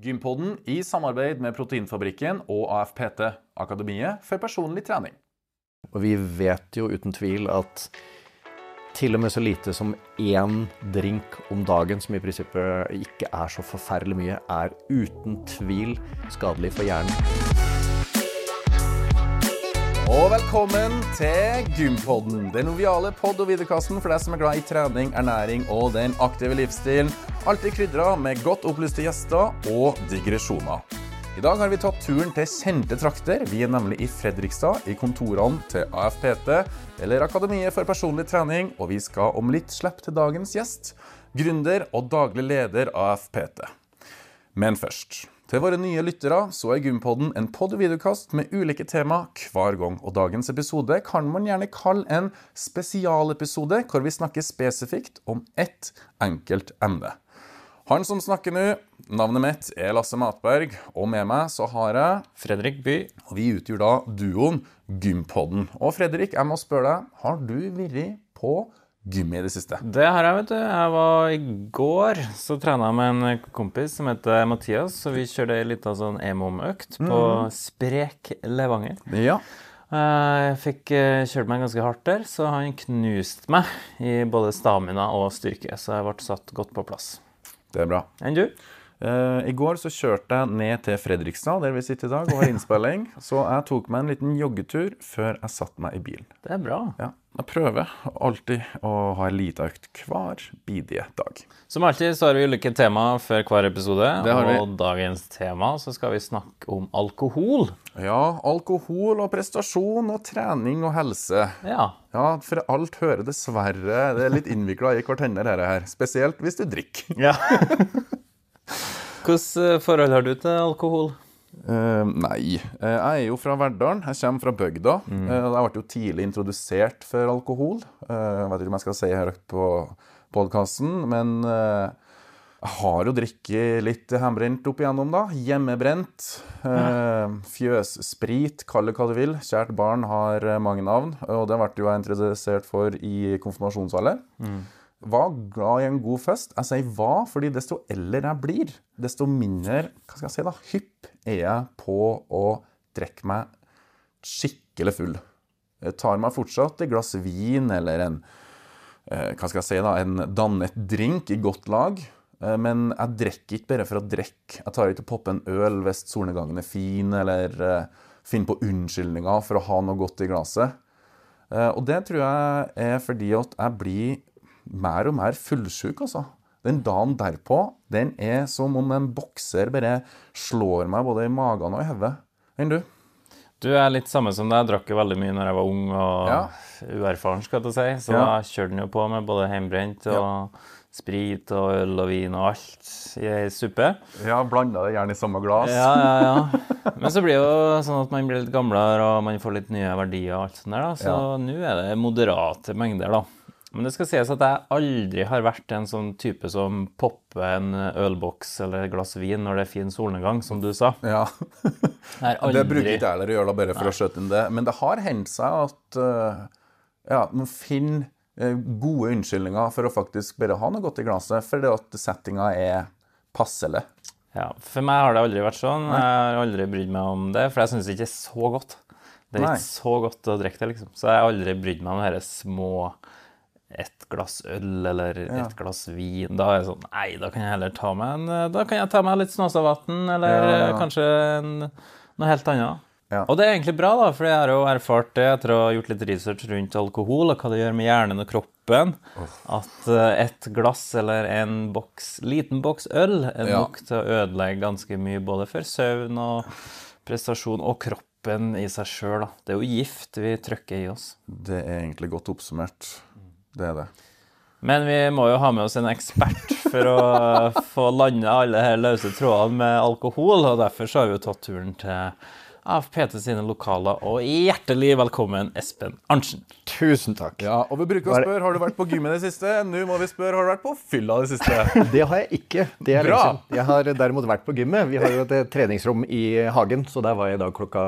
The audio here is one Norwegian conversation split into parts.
Gympodden i samarbeid med Proteinfabrikken og AFPT, Akademiet for personlig trening. Og vi vet jo uten tvil at til og med så lite som én drink om dagen, som i prinsippet ikke er så forferdelig mye, er uten tvil skadelig for hjernen. Og velkommen til Gympodden, den noviale pod- og videokassen for deg som er glad i trening, ernæring og den aktive livsstilen. Alltid krydra med godt opplyste gjester og digresjoner. I dag har vi tatt turen til kjente trakter. Vi er nemlig i Fredrikstad, i kontorene til AFPT, eller Akademiet for personlig trening, og vi skal om litt slippe til dagens gjest, gründer og daglig leder AFPT. Men først til våre nye lyttere så er Gympodden en pod- og videokast med ulike tema hver gang. Og dagens episode kan man gjerne kalle en spesialepisode, hvor vi snakker spesifikt om ett enkelt emne. Han som snakker nå, navnet mitt er Lasse Matberg, og med meg så har jeg Fredrik By. Og vi utgjør da duoen Gympodden. Og Fredrik, jeg må spørre deg, har du vært på gym i det siste? Det har jeg, vet du. Jeg var i går så trena jeg med en kompis som heter Mathias. Så vi kjørte ei lita sånn EMOM-økt på Sprek Levanger. Ja. Jeg fikk eh, kjørt meg ganske hardt der, så han knuste meg i både stamina og styrke. Så jeg ble satt godt på plass. Det er bra. Enn du? Eh, I går så kjørte jeg ned til Fredrikstad, der vi sitter i dag, og har innspilling. så jeg tok meg en liten joggetur før jeg satte meg i bilen. Det er bra. Ja, Jeg prøver alltid å ha en lita økt hver bidige dag. Som alltid så har vi ulike tema før hver episode. Og dagens tema så skal vi snakke om alkohol. Ja, alkohol og prestasjon og trening og helse. Ja. Ja, for alt hører dessverre Det er litt innvikla i hverandre, dette her. Spesielt hvis du drikker. ja. Hvilket forhold har du til alkohol? Uh, nei. Uh, jeg er jo fra Verdalen. Jeg kommer fra bygda. Mm. Uh, jeg ble jo tidlig introdusert for alkohol. Eh, jeg vet ikke om jeg skal si her høyt på podkasten, men eh, jeg har jo drikket litt hjemmebrent opp igjennom, da. Hjemmebrent. Eh, fjøssprit, kall det hva du vil. Kjært barn har eh, mange navn, og det ble jo jeg introdusert for i konfirmasjonsalder. Var glad i en god fest. Jeg sier hva, fordi desto eldre jeg blir, desto mindre hva skal jeg si da, hypp er jeg på å drikke meg skikkelig full. Jeg tar meg fortsatt et glass vin eller en eh, hva skal jeg si da, en dannet drink i godt lag. Eh, Men jeg drikker ikke bare for å drikke. Jeg tar ikke og popper en øl hvis solnedgangen er fin, eller eh, finner på unnskyldninger for å ha noe godt i glasset. Og det tror jeg er fordi at jeg blir mer og mer fullsjuk, altså. Den dagen derpå, den er som om en bokser bare slår meg både i magen og i hodet. Enn du? Du er litt samme som deg. Jeg drakk jo veldig mye når jeg var ung og Ja. uerfaren, skal jeg si. Så Ja. da kjørte den jo på med både hjemmebrent og sprit og øl og vin og alt i ei suppe. Ja, blanda det gjerne i samme glass. Ja, ja, ja. Men så blir det jo sånn at man blir litt gamlere, og man får litt nye verdier og alt sånt der, da. Så Ja. nå er det moderate mengder, da. Men det skal sies at jeg aldri har vært en sånn type som popper en ølboks eller et glass vin når det er fin solnedgang, som du sa. Ja. Har Det bruker ikke jeg heller å gjøre, bare for å skjøte inn det. Men det har hendt seg at eh, ja, man finner eh, gode unnskyldninger for å faktisk bare ha noe godt i glasset, fordi at settinga er passelig. Ja, For meg har det aldri vært sånn. Jeg har aldri brydd meg om det, for jeg syns ikke det er så godt. Det er Nei. ikke så godt å drikke det, liksom. Så jeg har aldri brydd meg om de små et glass øl eller et glass vin. Da er det sånn Nei, da kan jeg heller ta meg en Da kan jeg ta meg litt Snåsavatn, eller Ja, ja. kanskje en, noe helt annet. Ja. Og det er egentlig bra, da, for jeg har jo erfart det etter å ha gjort litt research rundt alkohol og hva det gjør med hjernen og kroppen. At eh, et glass eller en boks, liten boks øl er Ja. nok til å ødelegge ganske mye både for søvn og prestasjon og kroppen i seg sjøl. Det er jo gift vi trykker i oss. Det er egentlig godt oppsummert. Det er det. Men vi må jo ha med oss en ekspert for å få landa alle her løse trådene med alkohol, og derfor så har vi jo tatt turen til AFPT sine lokaler, og hjertelig velkommen, Espen Arntzen. Tusen takk. Ja, og vi bruker å spørre har du vært på gym i det siste. Nå må vi spørre har du vært på fylla i det siste. Det har jeg ikke. Det er Bra. Jeg har derimot vært på gymmet. Vi har jo et eh, treningsrom i hagen, så der var jeg i dag klokka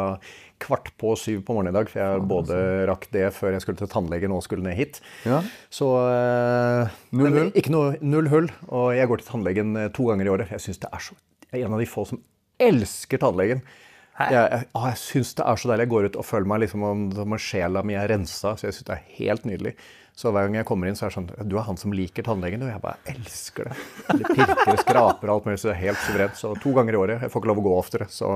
kvart på syv på morgenen i dag. For jeg både rakk det før jeg skulle til tannlegen og skulle ned hit. Ja. Så uh, Null hull? Ikke noe null hull. Og jeg går til tannlegen eh, to ganger i året. Jeg syns det er så Jeg er en av de få som elsker tannlegen. Jeg, jeg, å, jeg syns det er så deilig. Jeg går ut og føler meg liksom om, om sjela mi er rensa. Så jeg syns det er helt nydelig. Så hver gang jeg kommer inn, så er det sånn Du er han som liker tannlegen, og jeg bare elsker det. Det pirker, skraper og alt mulig, så det er helt suverent. Så to ganger i året. Jeg får ikke lov å gå oftere, så,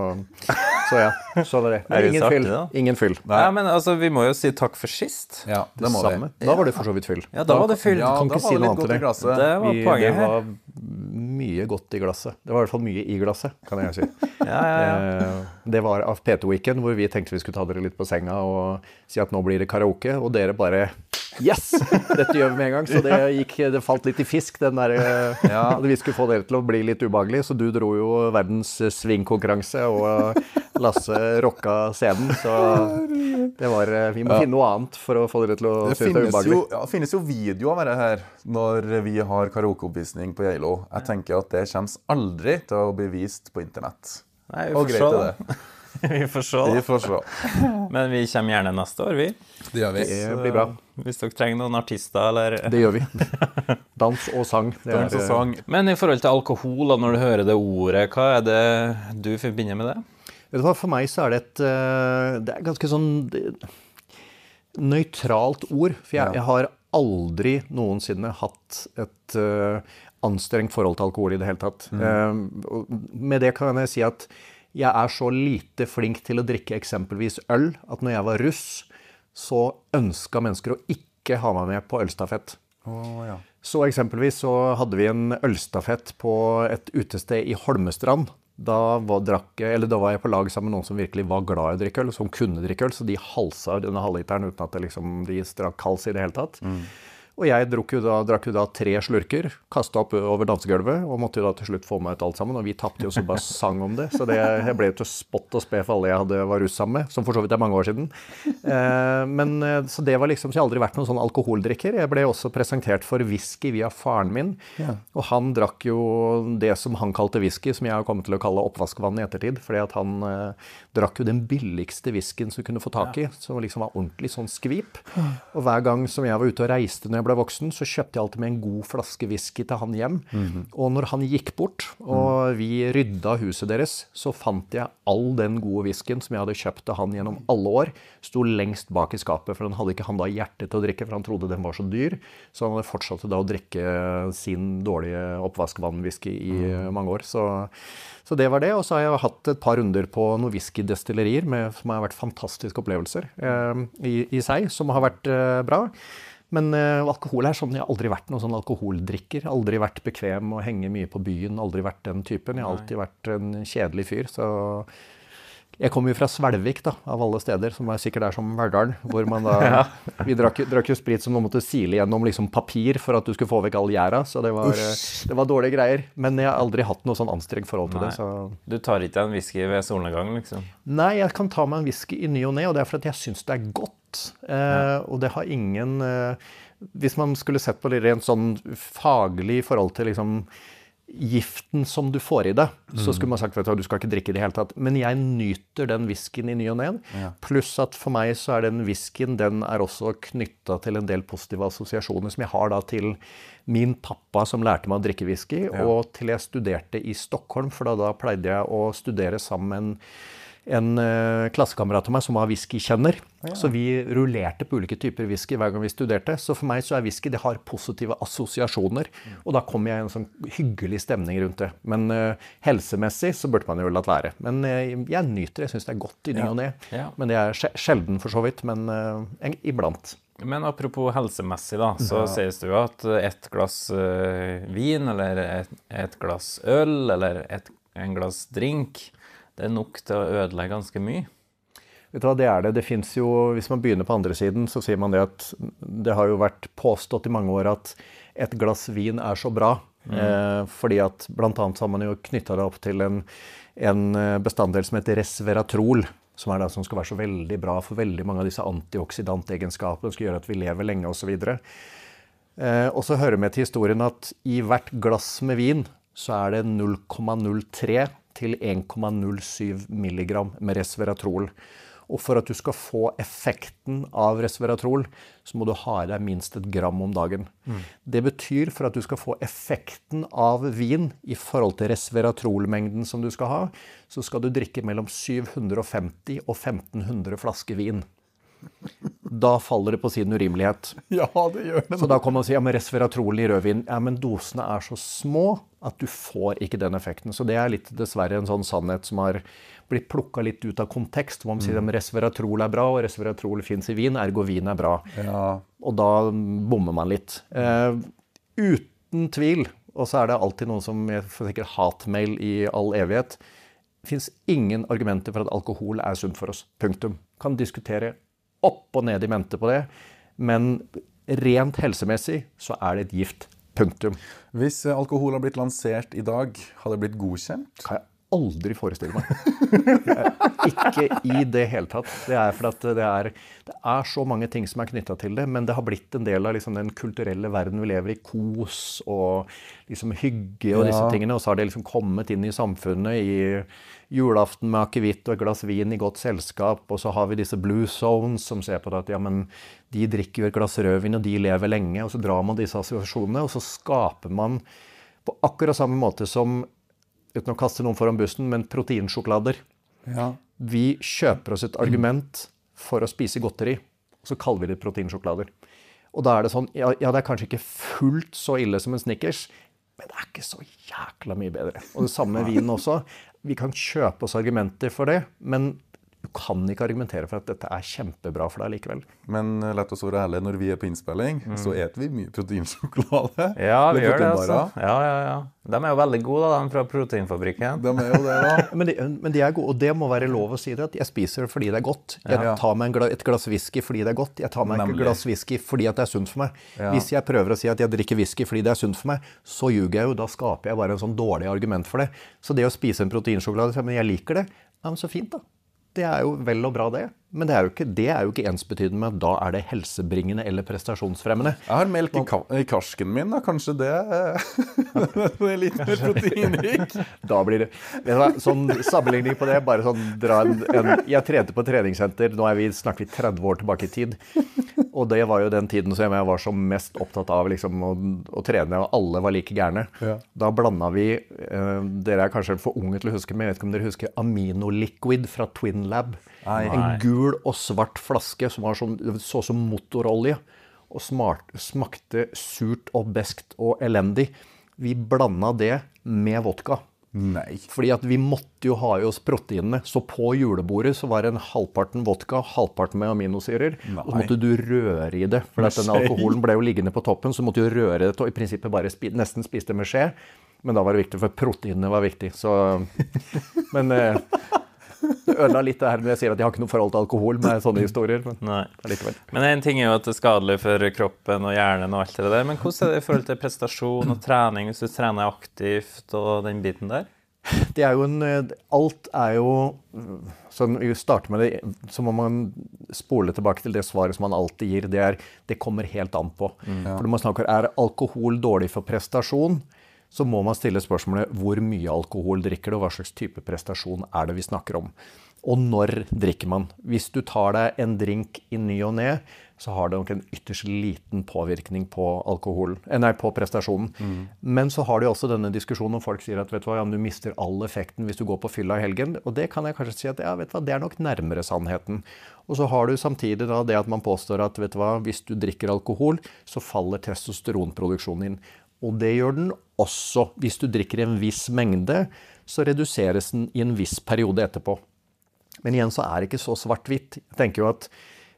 så ja. Sånn er det. Er Men ingen fyll. da? Ingen fyll. Ja, men altså, vi må jo si takk for sist. Ja, det må Samme. vi. Da var det for så vidt fyll. Ja, da var det fyll. Ja, kan ikke si det noe annet til i det. Det var Vi- poenget det var mye godt i glasset. Det var i hvert fall mye i glasset, kan jeg si. Ja, ja, ja. Eh, Det var av P2-weekend hvor vi tenkte vi skulle ta dere litt på senga og si at nå blir det karaoke, og dere bare Yes! Dette gjør vi med en gang. Så det, gikk, det falt litt i fisk, den der ja. At vi skulle få dere til å bli litt ubehagelig. Så du dro jo verdens svingkonkurranse, og Lasse rocka scenen. Så det var eh, Vi må finne noe annet for å få dere til å Det synes det er ubehagelig. jo, ja, det finnes jo video av det her når vi har karaokeoppvisning på Geilo. Jeg tenker at det kommer aldri til å bli vist på internett. Nei, vi Og får greit se, er da. det. Vi får se, Vi får se. Men vi kommer gjerne neste år, vi. Det gjør vi. Det blir bra. Hvis dere trenger noen artister, eller Det gjør vi. Dans og sang. Dans og sang. Men i forhold til alkohol, da, når du hører det ordet, hva er det du forbinder med det? Vet du hva, For meg så er det et eh, Det er ganske sånn nøytralt ord. For jeg, jeg har aldri noensinne hatt et eh, anstrengt forhold til alkohol i det hele tatt. Mm. med det kan jeg si at jeg er så lite flink til å drikke eksempelvis øl at når jeg var russ, så ønska mennesker å ikke ha meg med på ølstafett. Oh, ja. Så eksempelvis så hadde vi en ølstafett på et utested i Holmestrand. Da var, drakk, da var jeg på lag sammen med noen som virkelig var glad i å drikke øl, som kunne drikke øl, så de halsa denne halvliteren uten at det liksom, de strakk hals i det hele tatt. Og jeg jo, da, drakk jo da tre slurker, kasta opp over dansegulvet, og måtte jo da til slutt få meg ut alt sammen. Og vi tapte jo så bare sang om det, så det, jeg ble jo til spott og spe for alle jeg hadde var russ sammen med, som for så vidt er mange år siden. Eh, men, eh, så det var liksom, så jeg har aldri vært noen sånn alkoholdrikker. Jeg ble også presentert for whisky via faren min, og han drakk jo det som han kalte whisky, som jeg har kommet til å kalle oppvaskvann i ettertid, fordi at han eh, drakk jo den billigste whiskyen som du kunne få tak i, som liksom var ordentlig sånn skvip. Og hver gang som jeg var ute og reiste når jeg ble voksen, så kjøpte jeg alltid med en god flaske whisky til han hjem. Og når han gikk bort, og vi rydda huset deres, så fant jeg all den gode whiskyen som jeg hadde kjøpt til han gjennom alle år, sto lengst bak i skapet, for den hadde ikke han da hjerte til å drikke, for han trodde den var så dyr. Så han hadde fortsatt da å drikke sin dårlige oppvaskvannwhisky i eh, mange år. Så, så det var det. Og så har jeg hatt et par runder på noen whiskydestillerier som har vært fantastiske opplevelser eh, i, i seg, som har vært eh, bra. Men uh, alkohol er sånn, jeg har aldri vært noen sånn alkoholdrikker. Aldri vært bekvem og henge mye på byen. Aldri vært den typen. Jeg har alltid vært en kjedelig fyr. Så jeg kommer jo fra Svelvik, da, av alle steder, som er sikkert er som Verdalen. Hvor man da Vi drakk, drakk jo sprit som man måtte sile gjennom liksom papir for at du skulle få vekk all gjæra. Så det var, eh, det var dårlige greier. Men jeg har aldri hatt noe sånn anstrengt forhold til Nei. det. Så Du tar ikke en whisky ved solnedgang, liksom? Nei, jeg kan ta meg en whisky i ny og ne, og det er fordi jeg syns det er godt. Eh, og det har ingen eh, Hvis man skulle sett på det rent sånn faglig i forhold til liksom giften som du får i det, så skulle man sagt vet du, du skal ikke drikke i det hele tatt. Men jeg nyter den whiskyen i ny og ne. Pluss at for meg så er den whiskyen den er også knytta til en del positive assosiasjoner som jeg har da til min pappa som lærte meg å drikke whisky, og til jeg studerte i Stockholm, for da, da pleide jeg å studere sammen med en en uh, klassekamerat av meg som var whiskykjenner. Så vi rullerte på ulike typer whisky hver gang vi studerte. Så for meg så er whisky det har positive assosiasjoner. Og da kommer jeg i en sånn hyggelig stemning rundt det. Men uh, helsemessig så burde man jo latt være. Men uh, jeg nyter det. Jeg syns det er godt i ny og ne. Ja. Men det er sjelden for så vidt. Men en- iblant. Men apropos helsemessig, da, så sies det jo at et glass vin, eller et, et glass øl, eller et, en glass drink, det er nok til å ødelegge ganske mye. Vet du hva, det er det. Det fins jo, hvis man begynner på andre siden, så sier man det at det har jo vært påstått i mange år at et glass vin er så bra. Eh, fordi at blant annet så har man jo knytta det opp til en, en eh, bestanddel som heter resveratrol. Som er det som skal være så veldig bra for veldig mange av disse antioksidantegenskapene. Skal gjøre at vi lever lenge osv. Eh, og så hører med til historien at i hvert glass med vin så er det 0,03 til 1,07 milligram med resveratrol. Og for at du skal få effekten av resveratrol, så må du ha i deg minst et gram om dagen. Det betyr for at du skal få effekten av vin i forhold til resveratrolmengden som du skal ha, så skal du drikke mellom 750 og 1500 flasker vin. Da faller det på sin urimelighet. Ja, det gjør det. Så da kan man si ja, men resveratrol i rødvin ja, men dosene er så små at du får ikke den effekten. Så det er litt dessverre en sånn sannhet som har blitt plukka litt ut av kontekst. Hvor man sier at resveratrol er bra, og resveratrol fins i vin, ergo vin er bra. Ja. Og da bommer man litt. Eh, uten tvil, og så er det alltid noen som får sikkert hatmail i all evighet. Det fins ingen argumenter for at alkohol er sunt for oss. Punktum. Kan diskutere opp og ned i mente på det, men rent helsemessig så er det et gift. Punktum. Hvis eh, alkohol har blitt lansert i dag, hadde det blitt godkjent? Jeg aldri forestille meg. Ikke i det hele tatt. Det er fordi det er, det er så mange ting som er knytta til det, men det har blitt en del av liksom den kulturelle verden vi lever i. Kos og liksom hygge og disse tingene. Og så har det liksom kommet inn i samfunnet i julaften med akevitt og et glass vin i godt selskap. Og så har vi disse blue zones som ser på det at ja, men de drikker jo et glass rødvin, og de lever lenge. Og så drar man disse assosiasjonene, og så skaper man på akkurat samme måte som uten å kaste noen foran bussen, men proteinsjokolader. Ja. Vi kjøper oss et argument for å spise godteri, og så kaller vi det proteinsjokolader. Og da er det sånn ja, ja, det er kanskje ikke fullt så ille som en Snickers, men det er ikke så jækla mye bedre. Og det samme med vinen også. Vi kan kjøpe oss argumenter for det, men kan ikke argumentere for at dette er kjempebra for deg likevel. Men eh, la oss være ærlige, når vi er på innspilling, så eter vi mye proteinsjokolade. Ja, vi gjør det, altså. Ja, ja, ja. De er jo veldig gode, da, de fra Proteinfabrikken. De er jo det, da. Men de, men de er gode, og det må være lov å si det, at jeg spiser det fordi det er godt. Jeg Ja. tar meg gla, et glass whisky fordi det er godt. Jeg tar meg Nemlig. et glass whisky fordi at det er sunt for meg. Ja. Hvis jeg prøver å si at jeg drikker whisky fordi det er sunt for meg, så ljuger jeg jo. Da skaper jeg bare en sånn dårlig argument for det. Så det å spise en proteinsjokolade, men jeg liker det, ja, men så fint, da. Det er jo vel og bra, det. Men det er jo ikke, det er jo ikke ensbetydende med at da er det helsebringende eller prestasjonsfremmende. Jeg har melk i, ka i karsken min, da. Kanskje det det er litt mer proteinrik? Da blir det Vet du hva, Sånn sammenligning på det, bare sånn dra en, en Jeg trente på treningssenter, nå er vi, snakker vi 30 år tilbake i tid. Og det var jo den tiden som jeg var som mest opptatt av liksom, å, å trene, og alle var like gærne. Ja. Da blanda vi eh, Dere er kanskje for unge til å huske, men jeg vet ikke om dere husker Aminoliquid fra Twin Lab. Nei. En gul og svart flaske som var sånn, så ut som motorolje. Og smart, smakte surt og beskt og elendig. Vi blanda det med vodka. Nei. Fordi at vi måtte jo ha i oss proteinene. Så på julebordet så var det en halvparten vodka, halvparten med aminosyrer. Og så måtte du røre i det. For at den alkoholen ble jo liggende på toppen, så måtte du røre det og i prinsippet bare spi, nesten spiste det med skje. Men da var det viktig, for proteinene var viktig. Så Men eh, det ødela litt det her når jeg sier at jeg har ikke noe forhold til alkohol med sånne historier. Men Nei. Men en ting er jo at det er skadelig for kroppen og hjernen og alt det der. Men hvordan er det i forhold til prestasjon og trening, hvis du trener aktivt og den biten der? Det er jo en Alt er jo Som vi starter med det, så må man spole tilbake til det svaret som man alltid gir. Det er det kommer helt an på. For når man snakker er alkohol dårlig for prestasjon, så må man stille spørsmålet hvor mye alkohol drikker du, og hva slags type prestasjon er det vi snakker om. Og når drikker man? Hvis du tar deg en drink i ny og ne, så har det nok en ytterst liten påvirkning på alkohol, eh, nei, på prestasjonen. Men så har du også denne diskusjonen om folk sier at vet du hva, ja, du mister all effekten hvis du går på fylla i helgen. Og det kan jeg kanskje si at ja, vet du hva, det er nok nærmere sannheten. Og så har du samtidig da det at man påstår at vet du hva, hvis du drikker alkohol, så faller testosteronproduksjonen inn. Og det gjør den også. Hvis du drikker en viss mengde, så reduseres den i en viss periode etterpå. Men igjen så er det ikke så svart-hvitt. Jeg tenker jo at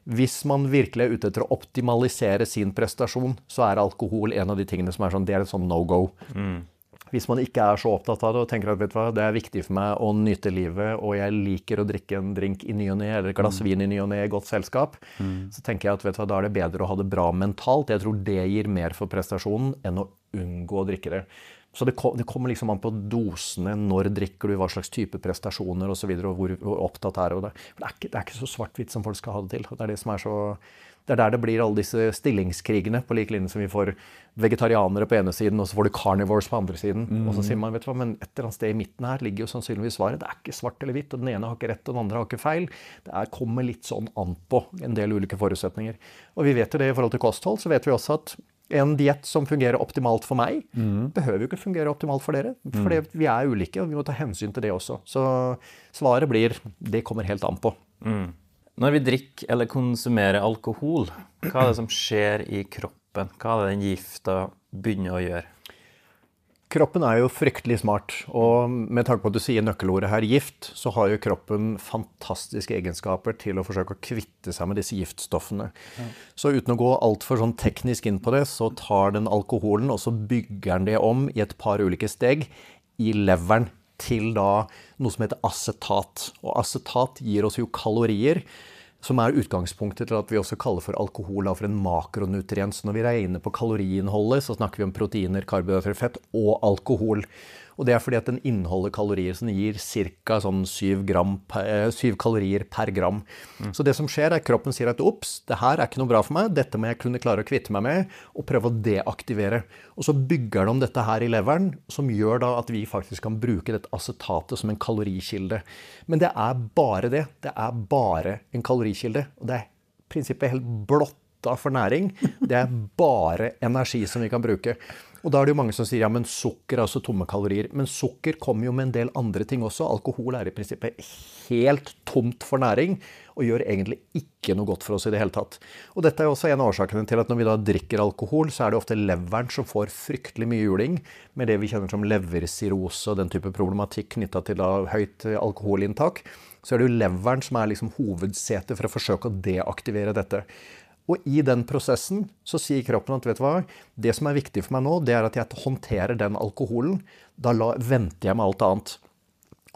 hvis man virkelig er ute etter å optimalisere sin prestasjon, så er alkohol en av de tingene som er sånn, det er et sånn no go. Hvis man ikke er så opptatt av det og tenker at vet du hva, det er viktig for meg å nyte livet, og jeg liker å drikke en drink i ny og ne, eller et glass vin i ny og ne i godt selskap, så tenker jeg at vet du hva, da er det bedre å ha det bra mentalt. Jeg tror det gir mer for prestasjonen enn å unngå å drikke det. Så det, kom, det, kommer liksom an på dosene, når drikker du, hva slags type prestasjoner osv. Og, så og hvor, hvor opptatt er det. Det er, ikke, det er ikke så svart-hvitt som folk skal ha det til. Det er det som er så det er der det blir alle disse stillingskrigene, på lik linje som vi får vegetarianere på ene siden, og så får du carnivores på andre siden. Mm. Og så sier man vet du hva, men et eller annet sted i midten her ligger jo sannsynligvis svaret. Det er ikke svart eller hvitt, og den ene har ikke rett, og den andre har ikke feil. Det er, kommer litt sånn an på en del ulike forutsetninger. Og vi vet jo det i forhold til kosthold, så vet vi også at en diett som fungerer optimalt for meg, mm. behøver jo ikke fungere optimalt for dere. For mm. vi er ulike, og vi må ta hensyn til det også. Så svaret blir det kommer helt an på. Mm. Når vi drikker eller konsumerer alkohol, hva er det som skjer i kroppen? Hva er det den gifta begynner å gjøre? Kroppen er jo fryktelig smart, og med tanke på at du sier nøkkelordet her, gift, så har jo kroppen fantastiske egenskaper til å forsøke å kvitte seg med disse giftstoffene. Ja. Så uten å gå altfor sånn teknisk inn på det, så tar den alkoholen og så bygger den det om i et par ulike steg i leveren til da noe som heter acetat. Og acetat gir oss jo kalorier som er utgangspunktet til at vi også kaller for alkohol for en makronutrient. Så når vi regner på kaloriinnholdet, så snakker vi om proteiner, karbohydrater, fett og alkohol. Og det er fordi at den inneholder kalorier som gir ca. Sånn 7, 7, kalorier per gram. Mm. Så det som skjer, er at kroppen sier at ops, det her er ikke noe bra for meg, dette må jeg kunne klare å kvitte meg med, og prøve å deaktivere. Og så bygger den om dette her i leveren, som gjør da at vi faktisk kan bruke dette acetatet som en kalorikilde. Men det er bare det. Det er bare en kalorikilde. Og det er i prinsippet helt blotta for næring. Det er bare energi som vi kan bruke. Og da er det jo mange som sier ja, men sukker er også tomme kalorier. Men sukker kommer jo med en del andre ting også. Alkohol er i prinsippet helt tomt for næring og gjør egentlig ikke noe godt for oss i det hele tatt. Og dette er også en av årsakene til at når vi da drikker alkohol, så er det ofte leveren som får fryktelig mye juling med det vi kjenner som leversirose og den type problematikk knytta til da høyt alkoholinntak. Så er det jo leveren som er liksom hovedsetet for å forsøke å deaktivere dette. Og i den prosessen så sier kroppen at vet du hva, det som er viktig for meg nå, det er at jeg håndterer den alkoholen. Da la, venter jeg med alt annet.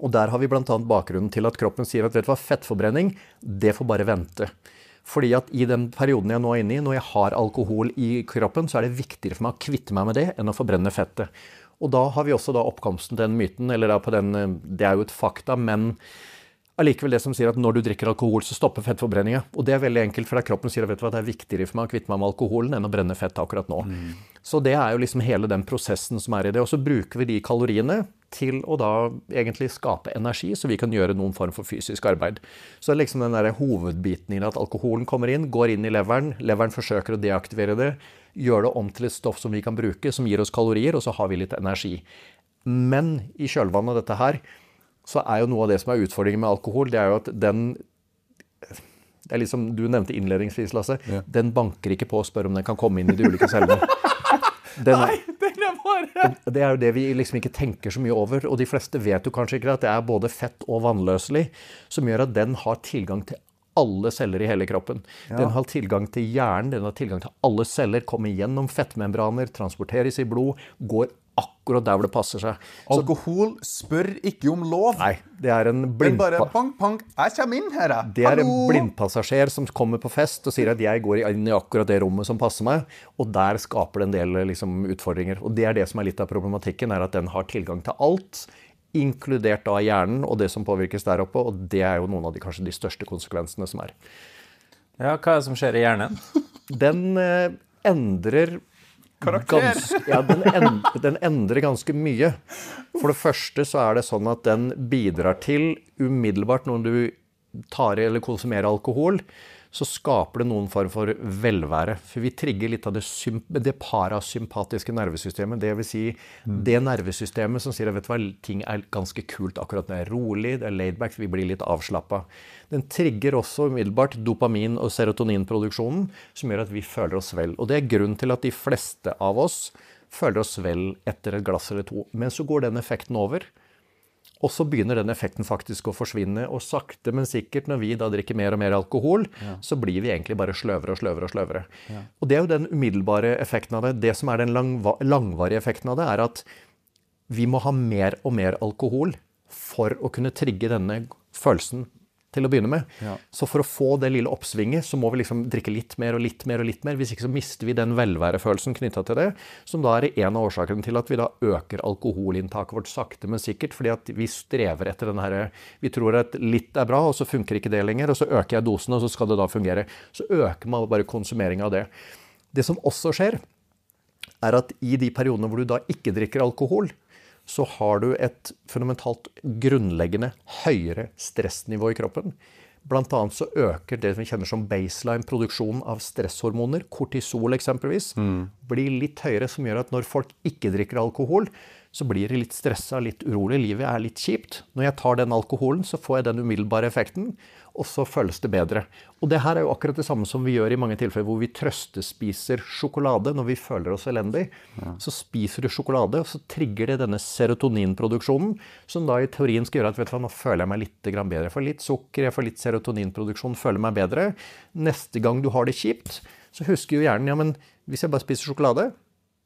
Og der har vi bl.a. bakgrunnen til at kroppen sier at vet du hva, fettforbrenning, det får bare vente. Fordi at i den perioden jeg nå er inne i, når jeg har alkohol i kroppen, så er det viktigere for meg å kvitte meg med det enn å forbrenne fettet. Og da har vi også da oppkomsten til den myten, eller da på den Det er jo et fakta, men allikevel det som sier at når du drikker alkohol, så stopper fettforbrenninga. Og det er veldig enkelt, for da kroppen sier at det er viktigere for meg å kvitte meg med alkoholen enn å brenne fett akkurat nå. Mm. Så det er jo liksom hele den prosessen som er i det. Og så bruker vi de kaloriene til å da egentlig skape energi, så vi kan gjøre noen form for fysisk arbeid. Så det er liksom den der hovedbiten i det at alkoholen kommer inn, går inn i leveren, leveren forsøker å deaktivere det, gjør det om til et stoff som vi kan bruke, som gir oss kalorier, og så har vi litt energi. Men i kjølvannet av dette her, så er jo noe av det som er utfordringen med alkohol, det er jo at den det er liksom, Du nevnte innledningsvis, Lasse. Ja. Den banker ikke på og spør om den kan komme inn i de ulike cellene. Den, Nei, den er bare Det er jo det vi liksom ikke tenker så mye over. Og de fleste vet jo kanskje ikke at det er både fett og vannløselig, som gjør at den har tilgang til alle celler i hele kroppen. Ja. Den har tilgang til hjernen, den har tilgang til alle celler, kommer gjennom fettmembraner, transporteres i blod, går akkurat der hvor det passer seg. Så, Alkohol spør ikke om lov. Nei, det er en blind... Bare pang, pang, jeg kommer inn her, jeg. Det er en blindpassasjer som kommer på fest og sier at jeg går inn i akkurat det rommet som passer meg, og der skaper det en del liksom, utfordringer. Og det er det som er litt av problematikken, er at den har tilgang til alt. Inkludert da hjernen og det som påvirkes der oppe, og det er jo noen av de, kanskje de største konsekvensene som er. Ja, Hva er det som skjer i hjernen? Den eh, endrer Karakter. ja, den, end, den, endrer ganske mye. For det første så er det sånn at den bidrar til umiddelbart når du tar i eller konsumerer alkohol, så skaper det noen form for velvære. For vi trigger litt av det, det parasympatiske nervesystemet. Det vil Si mm. det nervesystemet som sier at hva, ting er ganske kult akkurat når det er rolig, det er laidback, vi blir litt avslappa. Den trigger også umiddelbart dopamin- og serotoninproduksjonen, som gjør at vi føler oss vel. Og det er grunnen til at de fleste av oss føler oss vel etter et glass eller to. Men så går den effekten over. Og så begynner den effekten faktisk å forsvinne. Og sakte, men sikkert, når vi da drikker mer og mer alkohol, ja. så blir vi egentlig bare sløvere og sløvere og sløvere. Ja. Og det er jo den umiddelbare effekten av det. Det som er den langva langvarige effekten av det, er at vi må ha mer og mer alkohol for å kunne trigge denne følelsen til å begynne med. Ja. Så for å få det lille oppsvinget, så må vi liksom drikke litt mer og litt mer og litt mer. Hvis ikke så mister vi den velværefølelsen knytta til det, som da er en av årsakene til at vi da øker alkoholinntaket vårt sakte, men sikkert. Fordi at vi strever etter den herre Vi tror at litt er bra, og så funker ikke det lenger. Og så øker jeg dosen, og så skal det da fungere. Så øker man bare konsumeringa av det. Det som også skjer, er at i de periodene hvor du da ikke drikker alkohol, så har du et fundamentalt grunnleggende høyere stressnivå i kroppen. Blant annet så øker det vi kjenner som baseline produksjonen av stresshormoner, kortisol eksempelvis, blir litt høyere, som gjør at når folk ikke drikker alkohol, så blir de litt stressa, litt urolig. Livet er litt kjipt. Når jeg tar den alkoholen, så får jeg den umiddelbare effekten, og så føles det bedre. Og det her er jo akkurat det samme som vi gjør i mange tilfeller hvor vi trøstespiser sjokolade når vi føler oss elendig. Så spiser du sjokolade, og så trigger det denne serotoninproduksjonen, som da i teorien skal gjøre at vet du hva, nå føler jeg meg litt bedre. Jeg får litt sukker, jeg får litt serotoninproduksjon, føler meg bedre. Neste gang du har det kjipt, så husker jo hjernen ja, men hvis jeg bare spiser sjokolade,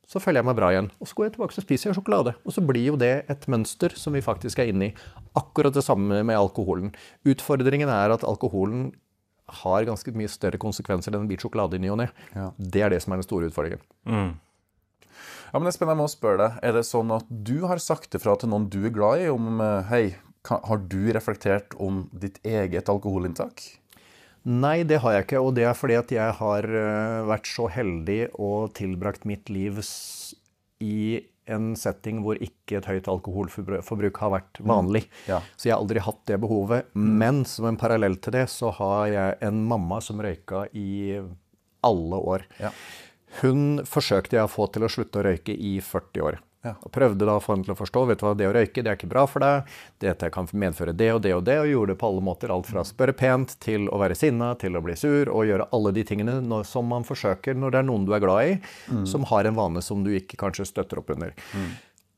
så føler jeg meg bra igjen. Og så går jeg tilbake og spiser jeg sjokolade. Og så blir jo det et mønster som vi faktisk er inne i. Akkurat det samme med alkoholen. Utfordringen er at alkoholen har ganske mye større konsekvenser enn en bit sjokolade i ny og ne. Ja. Det er det som er den store utfordringen. Ja, men Espen, jeg må spørre deg. Er det sånn at du har sagt det fra til noen du er glad i, om eh, Hei, har du reflektert om ditt eget alkoholinntak? Nei, det har jeg ikke. Og det er fordi at jeg har øh, vært så heldig og tilbrakt mitt liv i en setting hvor ikke et høyt alkoholforbruk har vært vanlig. Ja. Så jeg har aldri hatt det behovet. Men som en parallell til det, så har jeg en mamma som røyka i alle år. Ja. Hun forsøkte jeg å få til å slutte å røyke i 40 år. Ja. Og prøvde da å få henne til å forstå vet du hva, det å røyke det er ikke bra for deg. Dette kan medføre det og det og det, og gjorde det på alle måter. Alt fra å spørre pent til å være sinna, til å bli sur, og gjøre alle de tingene når, som man forsøker når det er noen du er glad i, som har en vane som du ikke kanskje støtter opp under.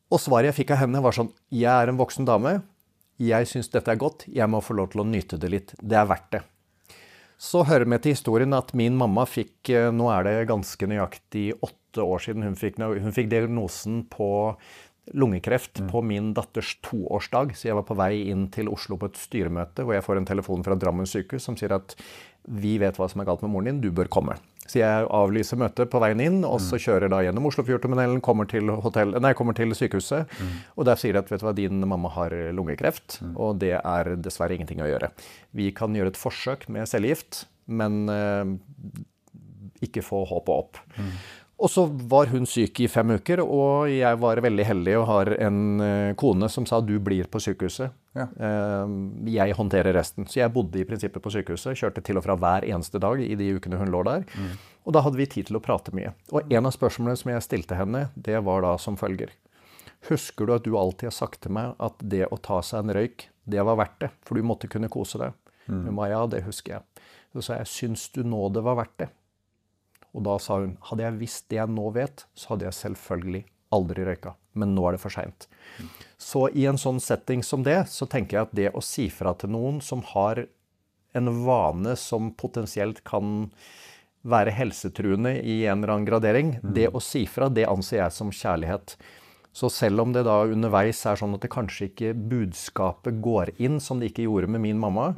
Og svaret jeg fikk av henne, var sånn Jeg er en voksen dame. Jeg syns dette er godt. Jeg må få lov til å nyte det litt. Det er verdt det. Så hører med til historien at min mamma fikk eh, Nå er det ganske nøyaktig åtte år siden hun fikk, hun fikk diagnosen på lungekreft på min datters toårsdag. Så jeg var på vei inn til Oslo på et styremøte hvor jeg får en telefon fra Drammen sykehus som sier at vi vet hva som er galt med moren din, du bør komme. Så jeg avlyser møtet på veien inn, og så kjører da gjennom Oslofjordtunnelen, kommer kommer til sykehuset. Og der sier de at vet du hva, din mamma har lungekreft, og det er dessverre ingenting å gjøre. Vi kan gjøre et forsøk med cellegift, men eh, ikke få håpet opp. Og så var hun syk i fem uker, og jeg var veldig heldig og har en eh, kone som sa du blir på sykehuset. Ja. Eh, Jeg håndterer resten. Så jeg bodde i prinsippet på sykehuset. Kjørte til og fra hver eneste dag i de ukene hun lå der. Og da hadde vi tid til å prate mye. Og en av spørsmålene som jeg stilte henne, det var da som følger. Husker du at du alltid har sagt til meg at det å ta seg en røyk, det var verdt det? For du måtte kunne kose deg. Hun var, ja, det husker jeg. Så sa jeg, syns du nå det var verdt det? Og da sa hun hadde jeg visst det jeg nå vet, så hadde jeg selvfølgelig aldri røyka. Men nå er det for seint. Så i en sånn setting som det, så tenker jeg at det å si fra til noen som har en vane som potensielt kan være helsetruende i en eller annen gradering, det å si fra, det anser jeg som kjærlighet. Så selv om det da underveis er sånn at det kanskje ikke budskapet går inn, som det ikke gjorde med min mamma,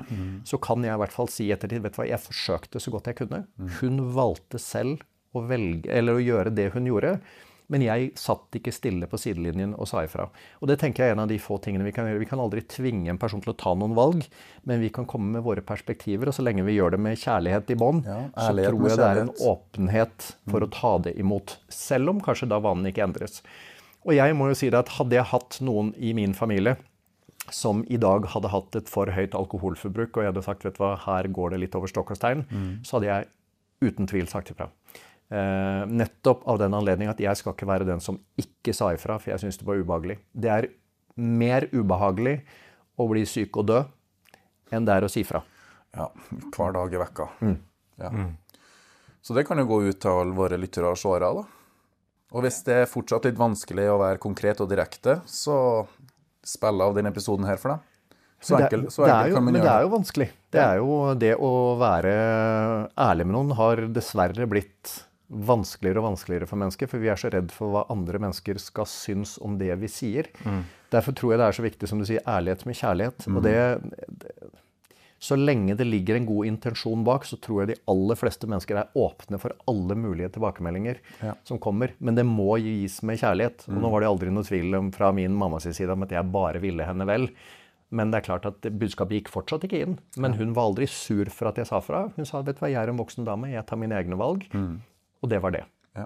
så kan jeg i hvert fall si i ettertid vet du hva, jeg forsøkte så godt jeg kunne. Hun valgte selv å velge, eller å gjøre det hun gjorde. Men jeg satt ikke stille på sidelinjen og sa ifra. Og det tenker jeg er en av de få tingene vi kan gjøre. Vi kan aldri tvinge en person til å ta noen valg, men vi kan komme med våre perspektiver. Og så lenge vi gjør det med kjærlighet i bånd, Ja, så tror jeg det er en åpenhet for å ta det imot. Selv om kanskje da vanen ikke endres. Og jeg må jo si det at hadde jeg hatt noen i min familie som i dag hadde hatt et for høyt alkoholforbruk, og jeg hadde sagt vet du hva, her går det litt over stokk og stein, så hadde jeg uten tvil sagt ifra. Eh, nettopp av den anledning at jeg skal ikke være den som ikke sa ifra, for jeg syns det var ubehagelig. Det er mer ubehagelig å bli syk og dø enn det er å si fra. Ja, hver dag i vekka. Ja. Så det kan jo gå ut til alle våre lyttere og seere, da. Og hvis det er fortsatt litt vanskelig å være konkret og direkte, så spill av denne episoden her for deg. Så enkel, det- så det er jo, kan man Men det er jo vanskelig. Det er jo det å være ærlig med noen har dessverre blitt vanskeligere og vanskeligere for mennesker, for vi er så redd for hva andre mennesker skal synes om det vi sier. Derfor tror jeg det er så viktig, som du sier, ærlighet med kjærlighet. Og det, det Så lenge det ligger en god intensjon bak, så tror jeg de aller fleste mennesker er åpne for alle mulige tilbakemeldinger Ja. som kommer. Men det må gis med kjærlighet. Og nå var det aldri noe tvil om, fra min mammas side om at jeg bare ville henne vel. Men det er klart at budskapet gikk fortsatt ikke inn. Men hun var aldri sur for at jeg sa fra. Hun sa vet du hva, jeg er en voksen dame, jeg tar mine egne valg. Og det var det. Ja.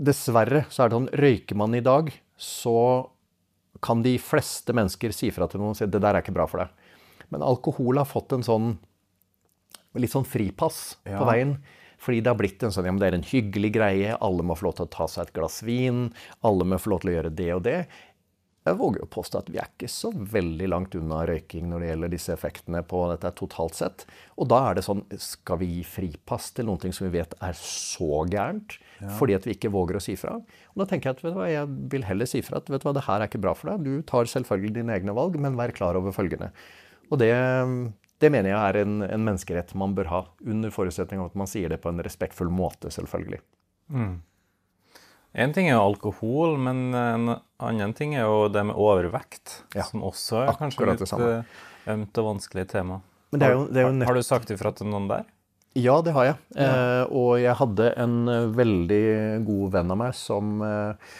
Dessverre så er det sånn, røyker man i dag, så kan de fleste mennesker si fra til noen og si det der er ikke bra for deg. Men alkohol har fått en sånn litt sånn fripass Ja. på veien. Fordi det har blitt en sånn, ja, men det er en hyggelig greie, alle må få lov til å ta seg et glass vin, alle må få lov til å gjøre det og det. Jeg våger å påstå at vi er ikke så veldig langt unna røyking når det gjelder disse effektene på dette totalt sett. Og da er det sånn, skal vi gi fripass til noe som vi vet er så gærent, fordi at vi ikke våger å si fra? Og da tenker jeg at vet du hva, jeg vil heller si fra at vet du hva, det her er ikke bra for deg. Du tar selvfølgelig dine egne valg, men vær klar over følgende. Og det, det mener jeg er en, en menneskerett man bør ha, under forutsetning av at man sier det på en respektfull måte, selvfølgelig. En ting er jo alkohol, men en annen ting er jo det med overvekt, Ja, som også er kanskje akkurat litt eh, ømt og vanskelig tema. Men det jo, har, har du sagt ifra til noen der? Ja, det har jeg. Eh, og jeg hadde en veldig god venn av meg som eh,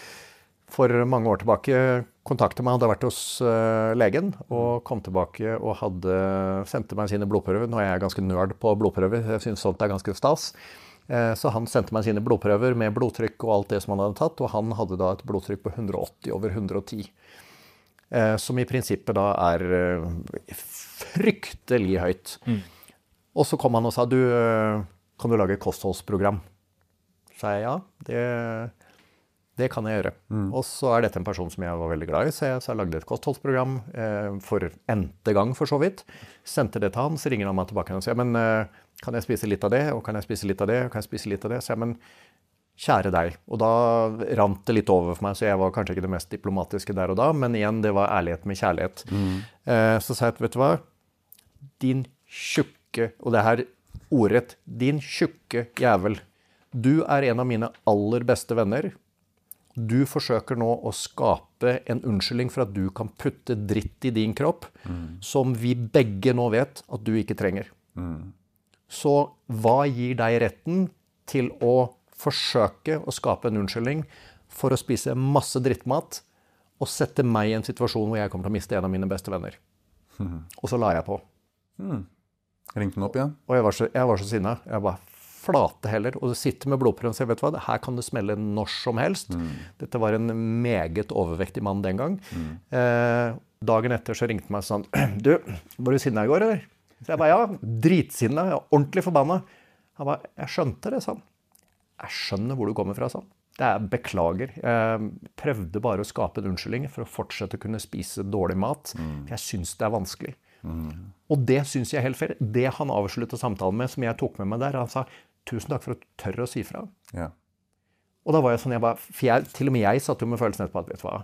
for mange år tilbake kontaktet meg, hadde vært hos eh, legen og kom tilbake og hadde, sendte meg sine blodprøver. Nå er jeg ganske nerd på blodprøver, jeg syns sånt er ganske stas. Eh, så han sendte meg sine blodprøver med blodtrykk og alt det som han hadde tatt, og han hadde da et blodtrykk på 180 over 110. Eh, som i prinsippet da er fryktelig høyt. Og så kom han og sa du, kan du lage et kostholdsprogram? Så sa jeg ja, det, det kan jeg gjøre. Og så er dette en person som jeg var veldig glad i, så jeg, så jeg lagde et kostholdsprogram eh, for n-te gang, for så vidt. Sendte det til han, så ringer han meg tilbake og sier men eh, kan jeg spise litt av det, og kan jeg spise litt av det, og kan jeg spise litt av det? Så jeg, men kjære deg. Og da rant det litt over for meg, så jeg var kanskje ikke det mest diplomatiske der og da, men igjen, det var ærlighet med kjærlighet. Eh, så sa jeg at vet du hva, din tjukke, og det her ordrett, din tjukke jævel. Du er en av mine aller beste venner. Du forsøker nå å skape en unnskyldning for at du kan putte dritt i din kropp, som vi begge nå vet at du ikke trenger. Så hva gir deg retten til å forsøke å skape en unnskyldning for å spise masse drittmat og sette meg i en situasjon hvor jeg kommer til å miste en av mine beste venner? Og så la jeg på. Ringte den opp igjen? Og jeg var så, jeg var så sinna. Jeg bare flate heller. Og du sitter med blodprøven og sier vet du hva, her kan det smelle når som helst. Dette var en meget overvektig mann den gang. Eh, dagen etter så ringte han meg sånn Du, var du sinna i går, eller? Så jeg bare ja. Dritsinna. Ordentlig forbanna. Han bare Jeg skjønte det, sa han. Jeg skjønner hvor du kommer fra, sa han. Det er beklager. Jeg prøvde bare å skape en unnskyldning for å fortsette å kunne spise dårlig mat. For jeg syns det er vanskelig. Og det syns jeg er helt fair. Det han avslutta samtalen med, som jeg tok med meg der, han sa tusen takk for at du tør å si fra. Ja. Og da var jeg sånn, jeg bare, for jeg, til og med jeg satt jo med følelsen etterpå at vet du hva,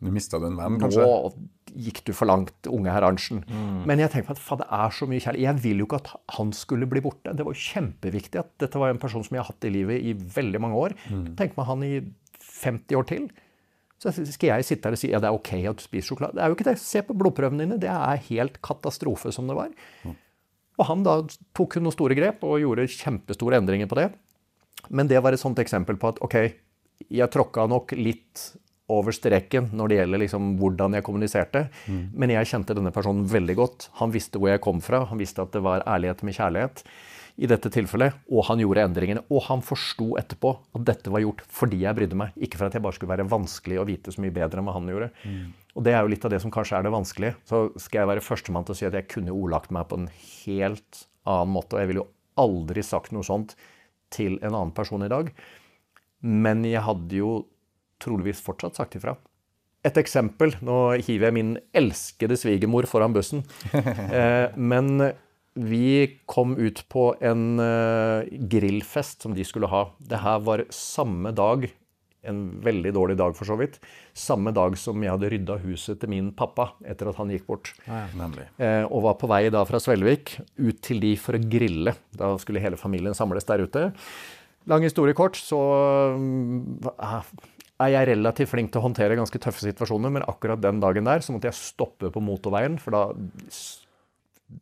Du mista du en venn, kanskje? nå gikk du for langt, unge herr Arntzen. Men jeg tenkte at faen, det er så mye kjærlighet. Jeg vil jo ikke at han skulle bli borte. Det var jo kjempeviktig at dette var en person som jeg har hatt i livet i veldig mange år. Tenk meg han i 50 år til. Så skal jeg sitte her og si ja, det er ok at du spiser sjokolade. Det er jo ikke det. Se på blodprøvene dine. Det er helt katastrofe som det var. Og han da tok noen store grep og gjorde kjempestore endringer på det. Men det var et sånt eksempel på at ok, jeg tråkka nok litt over streken når det gjelder liksom hvordan jeg kommuniserte. Men jeg kjente denne personen veldig godt. Han visste hvor jeg kom fra. Han visste at det var ærlighet med kjærlighet i dette tilfellet. Og han gjorde endringene. Og han forsto etterpå at dette var gjort fordi jeg brydde meg. Ikke for at jeg bare skulle være vanskelig og vite så mye bedre enn hva han gjorde. Og det er jo litt av det som kanskje er det vanskelige. Så skal jeg være førstemann til å si at jeg kunne ordlagt meg på en helt annen måte. Og jeg ville jo aldri sagt noe sånt til en annen person i dag. Men jeg hadde jo troligvis fortsatt sagt ifra. Et eksempel. Nå hiver jeg min elskede svigermor foran bussen. Eh, men vi kom ut på en eh, grillfest som de skulle ha. Det her var samme dag, en veldig dårlig dag for så vidt, samme dag som jeg hadde rydda huset til min pappa etter at han gikk bort. Nemlig. Eh, og var på vei da fra Svelvik ut til de for å grille. Da skulle hele familien samles der ute. Lang historie kort, så mm, er jeg relativt flink til å håndtere ganske tøffe situasjoner, men akkurat den dagen der så måtte jeg stoppe på motorveien, for da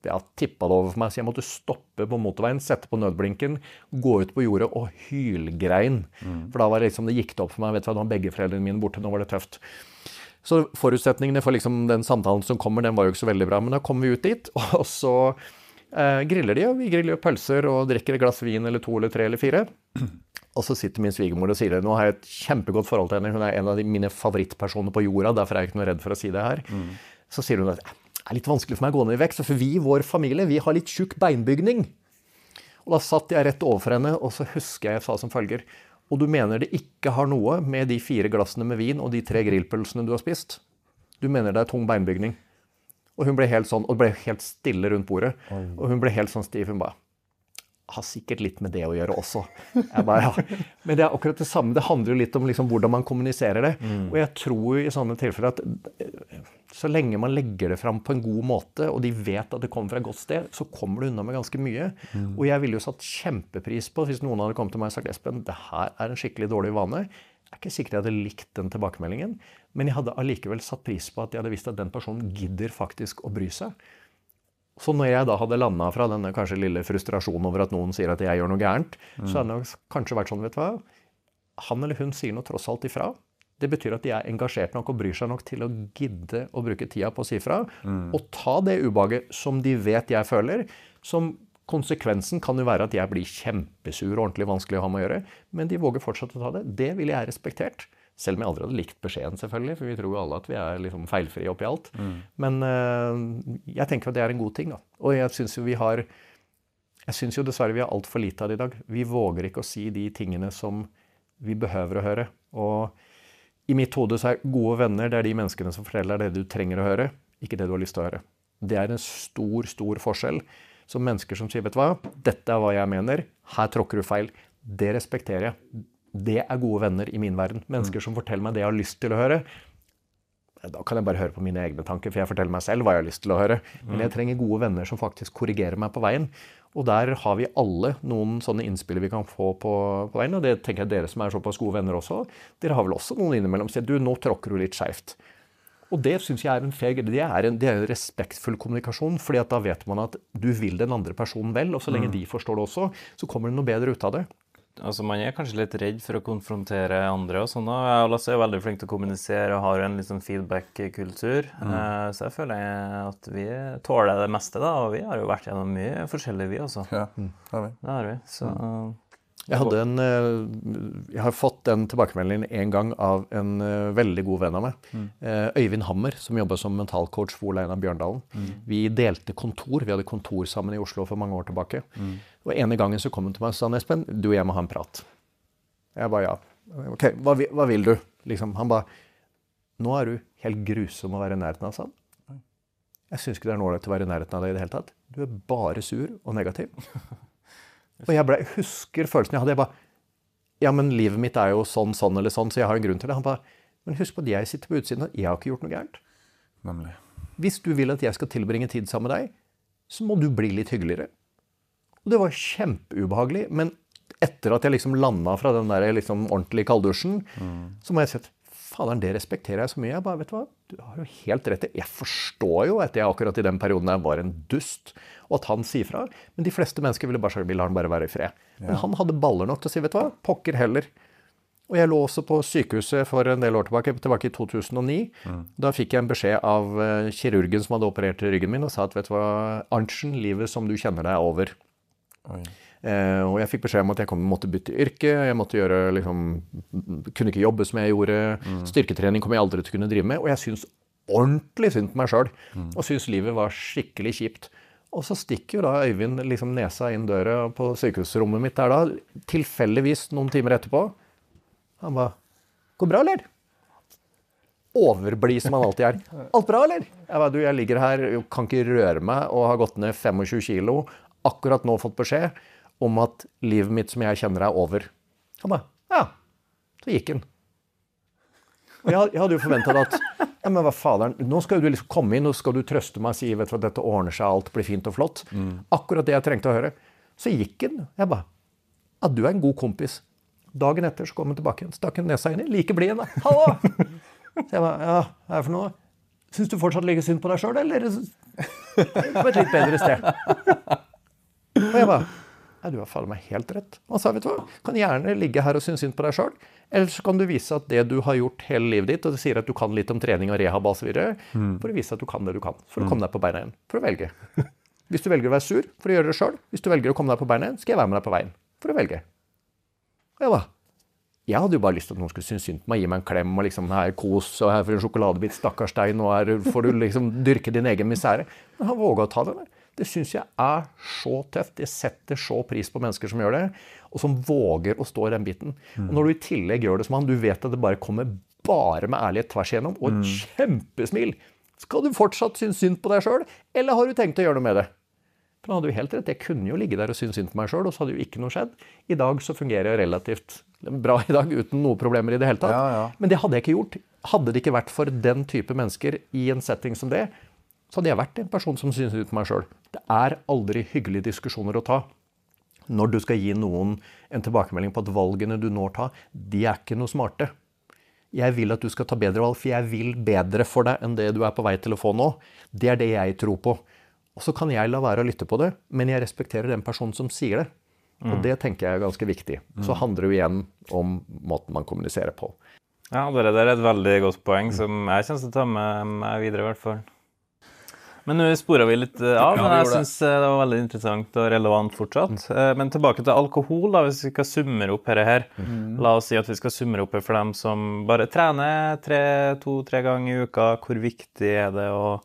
ja, tippa det over for meg, så jeg måtte stoppe på motorveien, sette på nødblinken, gå ut på jordet og hylgrein. For da var det liksom, det gikk det opp for meg. vet du hva, Nå var begge foreldrene mine borte, nå var det tøft. Så forutsetningene for liksom den samtalen som kommer, den var jo ikke så veldig bra. Men da kommer vi ut dit, og så eh, griller de, og vi griller jo pølser og drikker et glass vin eller to eller tre eller fire. Og så sitter min svigermor og sier det. Nå har jeg et kjempegodt forhold til henne. Hun er en av de, mine favorittpersoner på jorda. Derfor er jeg ikke noe redd for å si det her. Så sier hun at er litt vanskelig for meg å gå ned i vekt, for vi i vår familie vi har litt tjukk beinbygning. Og da satt jeg rett overfor henne, og så husker jeg jeg sa som følger Og du mener det ikke har noe med de fire glassene med vin og de tre grillpølsene du har spist? Du mener det er tung beinbygning? Og hun ble helt sånn, og det ble helt stille rundt bordet. Og hun ble helt sånn stiv. Hun bare har sikkert litt med det å gjøre også. Bare, ja. Men det er akkurat det samme. Det handler jo litt om liksom hvordan man kommuniserer det. Og jeg tror i sånne tilfeller at eh, så lenge man legger det fram på en god måte, og de vet at det kommer fra et godt sted, så kommer du unna med ganske mye. Og jeg ville jo satt kjempepris på hvis noen hadde kommet til meg og sagt Espen, det her er en skikkelig dårlig vane. Jeg er ikke sikker jeg hadde likt den tilbakemeldingen, men jeg hadde allikevel satt pris på at jeg hadde visst at den personen gidder faktisk å bry seg. Så når jeg da hadde landa fra denne kanskje lille frustrasjonen over at noen sier at jeg gjør noe gærent, så hadde det kanskje vært sånn, vet du hva Han eller hun sier noe tross alt ifra. Det betyr at de er engasjert nok og bryr seg nok til å gidde å bruke tida på å si fra. Og ta det ubehaget som de vet jeg føler. Som konsekvensen kan jo være at jeg blir kjempesur og ordentlig vanskelig å ha med å gjøre. Men de våger fortsatt å ta det. Det ville jeg respektert. Selv om jeg aldri hadde likt beskjeden, selvfølgelig, for vi tror jo alle at vi er liksom feilfrie oppi alt. Men uh, jeg tenker at det er en god ting. da. Og jeg syns jo vi har Jeg syns jo dessverre vi har altfor lite av det i dag. Vi våger ikke å si de tingene som vi behøver å høre. Og i mitt hode så er gode venner det er de menneskene som forteller det du trenger å høre, ikke det du har lyst til å høre. Det er en stor, stor forskjell. Så mennesker som sier, vet du hva, dette er hva jeg mener, her tråkker du feil, det respekterer jeg. Det er gode venner i min verden. Mennesker som forteller meg det jeg har lyst til å høre. Da kan jeg bare høre på mine egne tanker, for jeg forteller meg selv hva jeg har lyst til å høre. Men jeg trenger gode venner som faktisk korrigerer meg på veien. Og der har vi alle noen sånne innspill vi kan få på, på veien. Og det tenker jeg dere som er såpass gode venner også. Dere har vel også noen innimellom som sier du, nå tråkker du litt skeivt. Og det syns jeg er en fair Det er en, det er en respektfull kommunikasjon, fordi at da vet man at du vil den andre personen vel, og så lenge de forstår det også, så kommer det noe bedre ut av det. Altså, Man er kanskje litt redd for å konfrontere andre. og sånn. Jeg Lasse er veldig flink til å kommunisere og har en sånn feedback-kultur. Eh, så jeg føler at vi tåler det meste, da. Og vi har jo vært gjennom mye forskjellig, vi også. Ja, det har vi. Det har vi. Så Jeg, hadde en, eh, jeg har fått den tilbakemeldingen en gang av en eh, veldig god venn av meg. Mm. Øyvind Hammer, som jobber som mentalcoach for Ole Einar Bjørndalen. Vi delte kontor. Vi hadde kontor sammen i Oslo for mange år tilbake. Og ene gangen så kom han til meg og sa Espen, du og jeg må ha en prat. Jeg ba ja. Ok, hva, hva vil du? Liksom, han ba Nå er du helt grusom å være i nærheten av, sa han. Jeg syns ikke det er ålreit å være i nærheten av deg i det hele tatt. Du er bare sur og negativ. Og jeg, ble, husker følelsen jeg hadde. Jeg bare Ja, men livet mitt er jo sånn, sånn eller sånn, så jeg har en grunn til det. Han bare Men husk på at jeg sitter på utsiden, og jeg har ikke gjort noe gærent. Nemlig. Hvis du vil at jeg skal tilbringe tid sammen med deg, så må du bli litt hyggeligere. Og det var kjempeubehagelig. Men etter at jeg liksom landa fra den der liksom ordentlige kalddusjen, så må jeg si at faderen, det respekterer jeg så mye. Jeg bare, vet du hva, du har jo helt rett Jeg forstår jo at jeg akkurat i den perioden der var en dust, og at han sier fra. Men de fleste mennesker ville bare sagt vi lar han bare være i fred. Men han hadde baller nok til å si, vet du hva, pokker heller. Og jeg lå også på sykehuset for en del år tilbake, tilbake i 2009. Da fikk jeg en beskjed av eh, kirurgen som hadde operert ryggen min, og sa at vet du hva, Arntzen, livet som du kjenner deg, er over. Eh, og jeg fikk beskjed om at jeg kom, måtte bytte yrke. Jeg måtte gjøre, liksom, kunne ikke jobbe som jeg gjorde. Styrketrening kom jeg aldri til å kunne drive med. Og jeg syns ordentlig synd på meg sjøl. Og syns livet var skikkelig kjipt. Og så stikker jo da Øyvind liksom nesa inn døra på sykehusrommet mitt der da, tilfeldigvis noen timer etterpå. Han ba 'Går bra, eller?' Overblid som han alltid er. 'Alt bra, eller?' Jeg ba, du, jeg ligger her, kan ikke røre meg og har gått ned 25 kilo. Akkurat nå fått beskjed om at livet mitt som jeg kjenner, er over. Han ba 'Ja'. Så gikk han. Og jeg, jeg hadde jo forventa at ja, men hva faderen, nå skal du liksom komme inn og skal du trøste meg og si vet du, at dette ordner seg, alt blir fint og flott. Akkurat det jeg trengte å høre. Så gikk han. Jeg ba ja, du er en god kompis. Dagen etter så kom han tilbake igjen. Stakk han nesa inn i. Like blid igjen, da. Hallo! Så jeg ba ja, hva er det for noe? Syns du fortsatt ligger synd på deg sjøl, eller på et litt bedre sted? Og jeg bare Nei, du har faen meg helt rett. Han sa, vet du hva, kan gjerne ligge her og synes synd på deg sjøl. Eller så kan du vise at det du har gjort hele livet ditt, og du sier at du kan litt om trening og rehab osv., mm. for å vise at du kan det du kan. For å komme deg på beina igjen. For å velge. Hvis du velger å være sur for å gjøre det sjøl, hvis du velger å komme deg på beina igjen, skal jeg være med deg på veien. For å velge. Og jeg bare jeg hadde jo bare lyst til at noen skulle synes synd på meg, gi meg en klem og liksom her kos og her for en sjokoladebit, stakkars deg, nå er, får du liksom dyrke din egen misere. Men han våga å ta det der. Det syns jeg er så tøft. Jeg setter så pris på mennesker som gjør det, og som våger å stå i den biten. Og når du i tillegg gjør det som han, du vet at det bare kommer bare med ærlighet tvers igjennom, og et kjempesmil. Skal du fortsatt synes synd på deg sjøl, eller har du tenkt å gjøre noe med det? For han hadde jo helt rett. Jeg kunne jo ligge der og synes synd på meg sjøl, og så hadde jo ikke noe skjedd. I dag så fungerer jeg relativt bra i dag, uten noen problemer i det hele tatt. Ja, ja. Men det hadde jeg ikke gjort. Hadde det ikke vært for den type mennesker i en setting som det, så hadde jeg vært en person som synes ut meg sjøl. Det er aldri hyggelige diskusjoner å ta. Når du skal gi noen en tilbakemelding på at valgene du nå tar, de er ikke noe smarte. Jeg vil at du skal ta bedre valg, for jeg vil bedre for deg enn det du er på vei til å få nå. Det er det jeg tror på. Og så kan jeg la være å lytte på det, men jeg respekterer den personen som sier det. Og det tenker jeg er ganske viktig. Så handler det jo igjen om måten man kommuniserer på. Ja, det er et veldig godt poeng som jeg kommer til å ta med meg videre, i hvert fall. Men nå spora vi litt eh, av, Ja, men jeg syns det var veldig interessant og relevant fortsatt. Eh, Men tilbake til alkohol, da, hvis vi skal summere opp dette her. La oss si at vi skal summere opp for dem som bare trener tre- to-tre ganger i uka. Hvor viktig er det å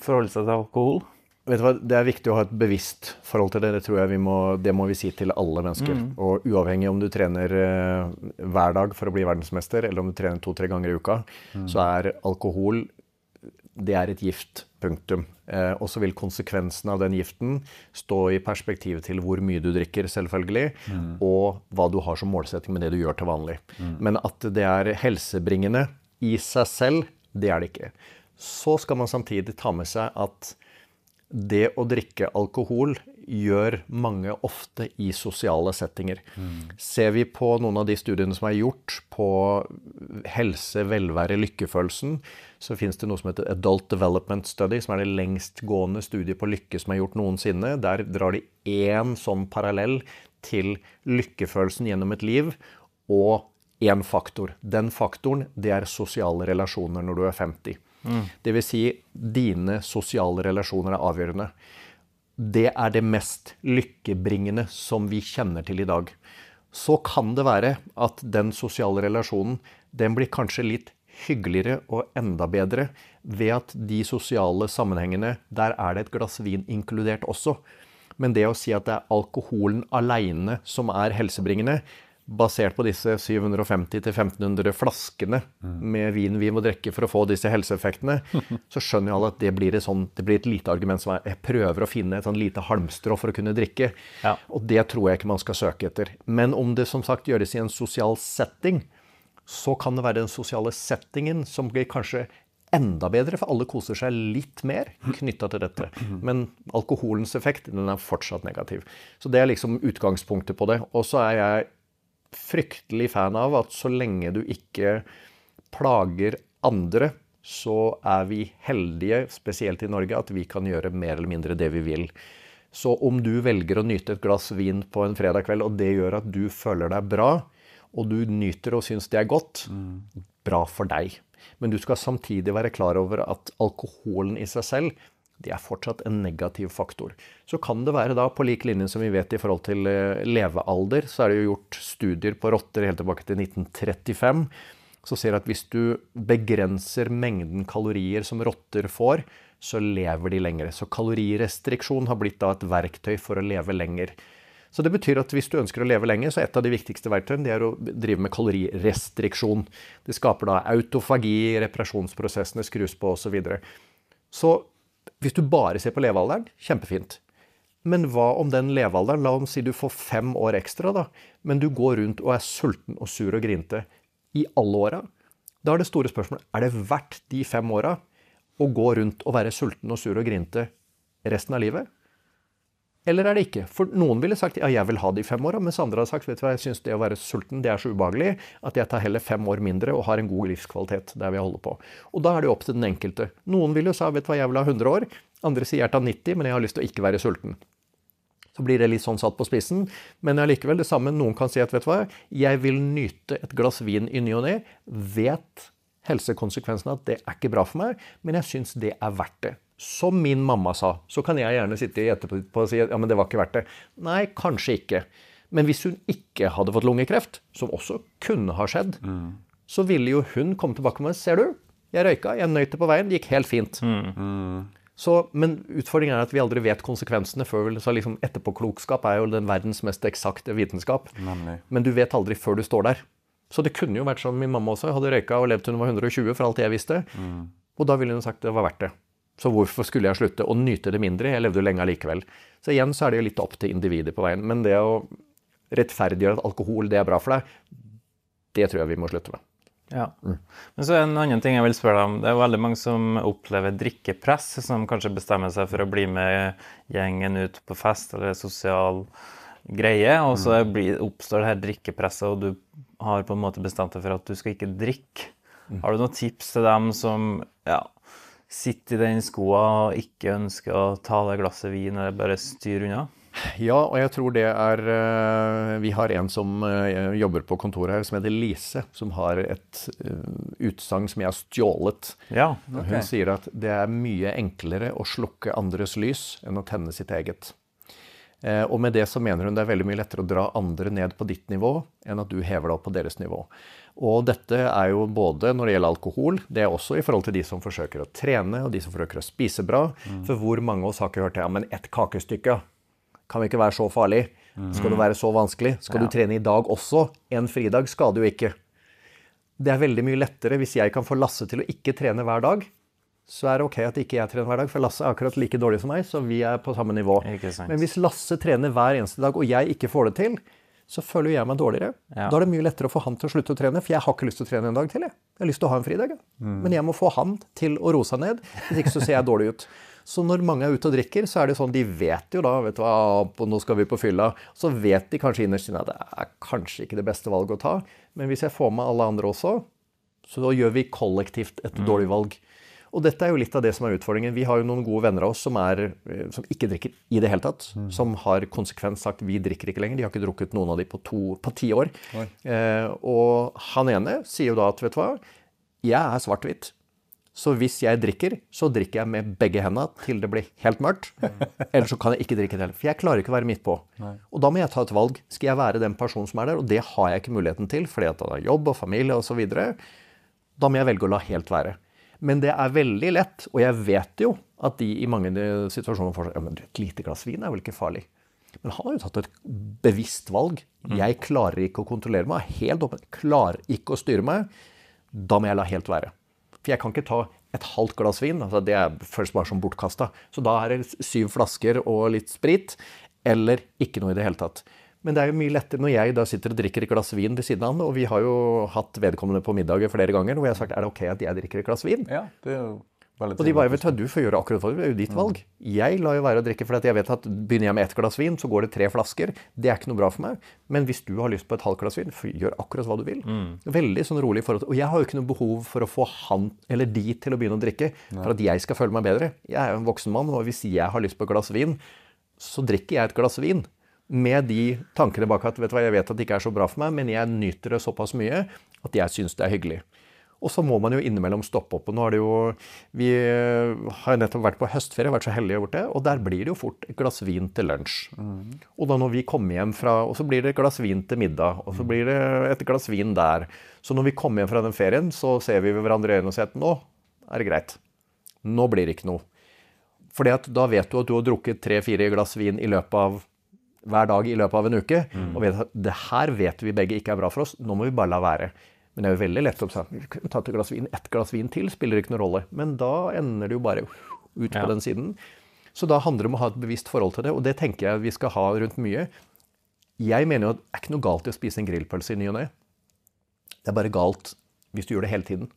forholde seg til alkohol? Vet du hva, Det er viktig å ha et bevisst forhold til det. Det tror jeg vi må, det må vi si til alle mennesker. Og uavhengig om du trener eh, hver dag for å bli verdensmester, eller om du trener to-tre ganger i uka, så er alkohol det er et gift. Punktum. Eh, og så vil konsekvensen av den giften stå i perspektiv til hvor mye du drikker, selvfølgelig, og hva du har som målsetting med det du gjør til vanlig. Men at det er helsebringende i seg selv, det er det ikke. Så skal man samtidig ta med seg at det å drikke alkohol gjør mange ofte i sosiale settinger. Ser vi på noen av de studiene som er gjort på helse, velvære, lykkefølelsen, så fins det noe som heter Adult Development Study, som er det lengstgående studiet på lykke som er gjort noensinne. Der drar de én sånn parallell til lykkefølelsen gjennom et liv og én faktor. Den faktoren, det er sosiale relasjoner når du er 50. Det vil si, dine sosiale relasjoner er avgjørende. Det er det mest lykkebringende som vi kjenner til i dag. Så kan det være at den sosiale relasjonen den blir kanskje litt hyggeligere og enda bedre ved at de sosiale sammenhengene, der er det et glass vin inkludert også. Men det å si at det er alkoholen aleine som er helsebringende, basert på disse 750-1500 flaskene med vin vi må drikke for å få disse helseeffektene, så skjønner jo alle at det blir et, sånn, det blir et lite argument som er jeg prøver å finne et sånn lite halmstrå for å kunne drikke. Ja. Og det tror jeg ikke man skal søke etter. Men om det som sagt gjøres i en sosial setting, så kan det være den sosiale settingen som blir kanskje enda bedre, for alle koser seg litt mer knytta til dette. Men alkoholens effekt den er fortsatt negativ. Så det er liksom utgangspunktet på det. Og så er jeg fryktelig fan av at så lenge du ikke plager andre, så er vi heldige, spesielt i Norge, at vi kan gjøre mer eller mindre det vi vil. Så om du velger å nyte et glass vin på en fredag kveld, og det gjør at du føler deg bra, og du nyter og syns det er godt, bra for deg. Men du skal samtidig være klar over at alkoholen i seg selv det er fortsatt en negativ faktor. Så kan det være da, på lik linje som vi vet i forhold til eh, levealder, så er det jo gjort studier på rotter helt tilbake til 1935, så ser at hvis du begrenser mengden kalorier som rotter får, så lever de lengre. Så kalorirestriksjon har blitt da et verktøy for å leve lenger. Så det betyr at hvis du ønsker å leve lenger, så er et av de viktigste verktøyene det er å drive med kalorirestriksjon. Det skaper da autofagi, reparasjonsprosessene skrus på osv. Så, videre. så hvis du bare ser på levealderen, kjempefint. Men hva om den levealderen, la oss si du får fem år ekstra, da, men du går rundt og er sulten og sur og grinte i alle åra? Da er det store spørsmålet er det verdt de fem åra å gå rundt og være sulten og sur og grinte resten av livet? Eller er det ikke? For noen ville sagt ja, jeg vil ha det i fem år, mens andre har sagt vet du hva, jeg syns det å være sulten det er så ubehagelig at jeg tar heller fem år mindre og har en god livskvalitet der vi holder på. Og da er det jo opp til den enkelte. Noen vil jo sa vet du hva, jeg vil ha 100 år. Andre sier jeg tar 90, men jeg har lyst til å ikke være sulten. Så blir det litt sånn satt på spissen. Men allikevel det samme. Noen kan si at vet du hva, jeg vil nyte et glass vin i ny og ne. Vet helsekonsekvensene at det er ikke bra for meg, men jeg syns det er verdt det. Som min mamma sa. Så kan jeg gjerne sitte i etterpå og si ja, men det var ikke verdt det. Nei, kanskje ikke. Men hvis hun ikke hadde fått lungekreft, som også kunne ha skjedd, mm. så ville jo hun komme tilbake med Ser du, jeg røyka, jeg nøyt det på veien, det gikk helt fint. Mm. Så, men utfordringen er at vi aldri vet konsekvensene før så liksom Etterpåklokskap er jo den verdens mest eksakte vitenskap. Nemlig. Men du vet aldri før du står der. Så det kunne jo vært som min mamma også. Hadde røyka og levd til hun var 120, for alt jeg visste. Mm. Og da ville hun sagt det var verdt det. Så hvorfor skulle jeg slutte å nyte det mindre? Jeg levde jo lenge allikevel. Så igjen så er det jo litt opp til individet på veien. Men det å rettferdiggjøre at alkohol det er bra for deg, det tror jeg vi må slutte med. Ja. Mm. Men så en annen ting jeg vil spørre deg om. Det er veldig mange som opplever drikkepress, som kanskje bestemmer seg for å bli med gjengen ut på fest eller sosial greie, og så mm. oppstår det her drikkepresset, og du har på en måte bestemt deg for at du skal ikke drikke. Mm. Har du noen tips til dem som ja, sitter i den skoa og ikke ønsker å ta det glasset vin eller bare styre unna? Ja, og jeg tror det er eh, Vi har en som eh, jobber på kontoret her, som heter Lise, som har et uh, utsagn som jeg har stjålet. Ja, okay. Hun sier at det er mye enklere å slukke andres lys enn å tenne sitt eget. Og med det så mener hun det er veldig mye lettere å dra andre ned på ditt nivå enn at du hever deg opp på deres nivå. Og dette er jo både når det gjelder alkohol, det er også i forhold til de som forsøker å trene og de som forsøker å spise bra. Mm. For hvor mange av oss har ikke hørt? Ja, men ett kakestykke, kan vi ikke være så farlig. Skal det være så vanskelig? Skal du trene i dag også? En fridag skader jo ikke. Det er veldig mye lettere hvis jeg kan få Lasse til å ikke trene hver dag. Så er det ok at ikke jeg trener hver dag, for Lasse er akkurat like dårlig som meg. så vi er på samme nivå. Men hvis Lasse trener hver eneste dag, og jeg ikke får det til, så føler jeg meg dårligere. Ja. Da er det mye lettere å få han til å slutte å trene, for jeg har ikke lyst til å trene en dag til. Jeg, jeg har lyst til å ha en fridag. Mm. Men jeg må få han til å roe seg ned, hvis ikke så ser jeg dårlig ut. Så når mange er ute og drikker, så er det sånn, de vet jo da vet du hva, nå skal vi på fylla. Så vet de kanskje innerst inne at det er kanskje ikke det beste valget å ta. Men hvis jeg får med alle andre også, så gjør vi kollektivt et mm. dårlig valg. Og dette er jo litt av det som er utfordringen. Vi har jo noen gode venner av oss som, er, eh, som ikke drikker i det hele tatt. Mm. Som har konsekvent sagt vi drikker ikke lenger. De har ikke drukket noen av de på, to, på ti år. Eh, og han ene sier jo da at vet du hva, jeg er svart-hvitt. Så hvis jeg drikker, så drikker jeg med begge hendene til det blir helt mørkt. Eller så kan jeg ikke drikke det heller. For jeg klarer ikke å være midt på. Og da må jeg ta et valg. Skal jeg være den personen som er der? Og det har jeg ikke muligheten til fordi at jeg har jobb og familie osv. Da må jeg velge å la helt være. Men det er veldig lett, og jeg vet jo at de i mange situasjoner får ja, men et lite glass vin er vel ikke farlig. Men han har jo tatt et bevisst valg. Jeg klarer ikke å kontrollere meg. Helt åpen. Klarer ikke å styre meg. Da må jeg la helt være. For jeg kan ikke ta et halvt glass vin. altså Det først bare som bortkasta. Så da er det syv flasker og litt sprit. Eller ikke noe i det hele tatt. Men det er jo mye lettere når jeg da sitter og drikker et glass vin ved siden av han, og vi har jo hatt vedkommende på middager flere ganger hvor jeg har sagt er det ok at jeg drikker et glass vin? Ja, det er jo og de bare vet du, du får gjøre akkurat hva du vil, det er jo ditt valg. Jeg lar jo være å drikke, for jeg vet at begynner jeg med ett glass vin, så går det tre flasker. Det er ikke noe bra for meg. Men hvis du har lyst på et halvt glass vin, gjør akkurat hva du vil. Mm. Veldig sånn rolig forhold. Og jeg har jo ikke noe behov for å få han eller de til å begynne å drikke for at jeg skal føle meg bedre. Jeg er jo en voksen mann, og hvis jeg har lyst på et glass vin, så drikker jeg et glass vin. Med de tankene bak at vet du hva, jeg vet at det ikke er så bra for meg, men jeg nyter det såpass mye at jeg syns det er hyggelig. Og så må man jo innimellom stoppe opp. og nå har det jo, Vi har nettopp vært på høstferie, vært så heldige gjort det, og der blir det jo fort et glass vin til lunsj. Mm. Og da når vi kommer hjem fra, og så blir det et glass vin til middag, og så blir det et glass vin der. Så når vi kommer hjem fra den ferien, så ser vi hverandre i øynene og sier at nå er det greit. Nå blir det ikke noe. For da vet du at du har drukket tre-fire glass vin i løpet av hver dag i løpet av en uke. Mm. Og vet at det her vet vi begge ikke er bra for oss. Nå må vi bare la være. Men det er jo veldig lett å ta et glass vin. Ett glass vin til spiller ikke noen rolle. Men da ender det jo bare ut på ja. den siden. Så da handler det om å ha et bevisst forhold til det, og det tenker jeg vi skal ha rundt mye. Jeg mener jo at det er ikke noe galt i å spise en grillpølse i ny og ne. Det er bare galt hvis du gjør det hele tiden.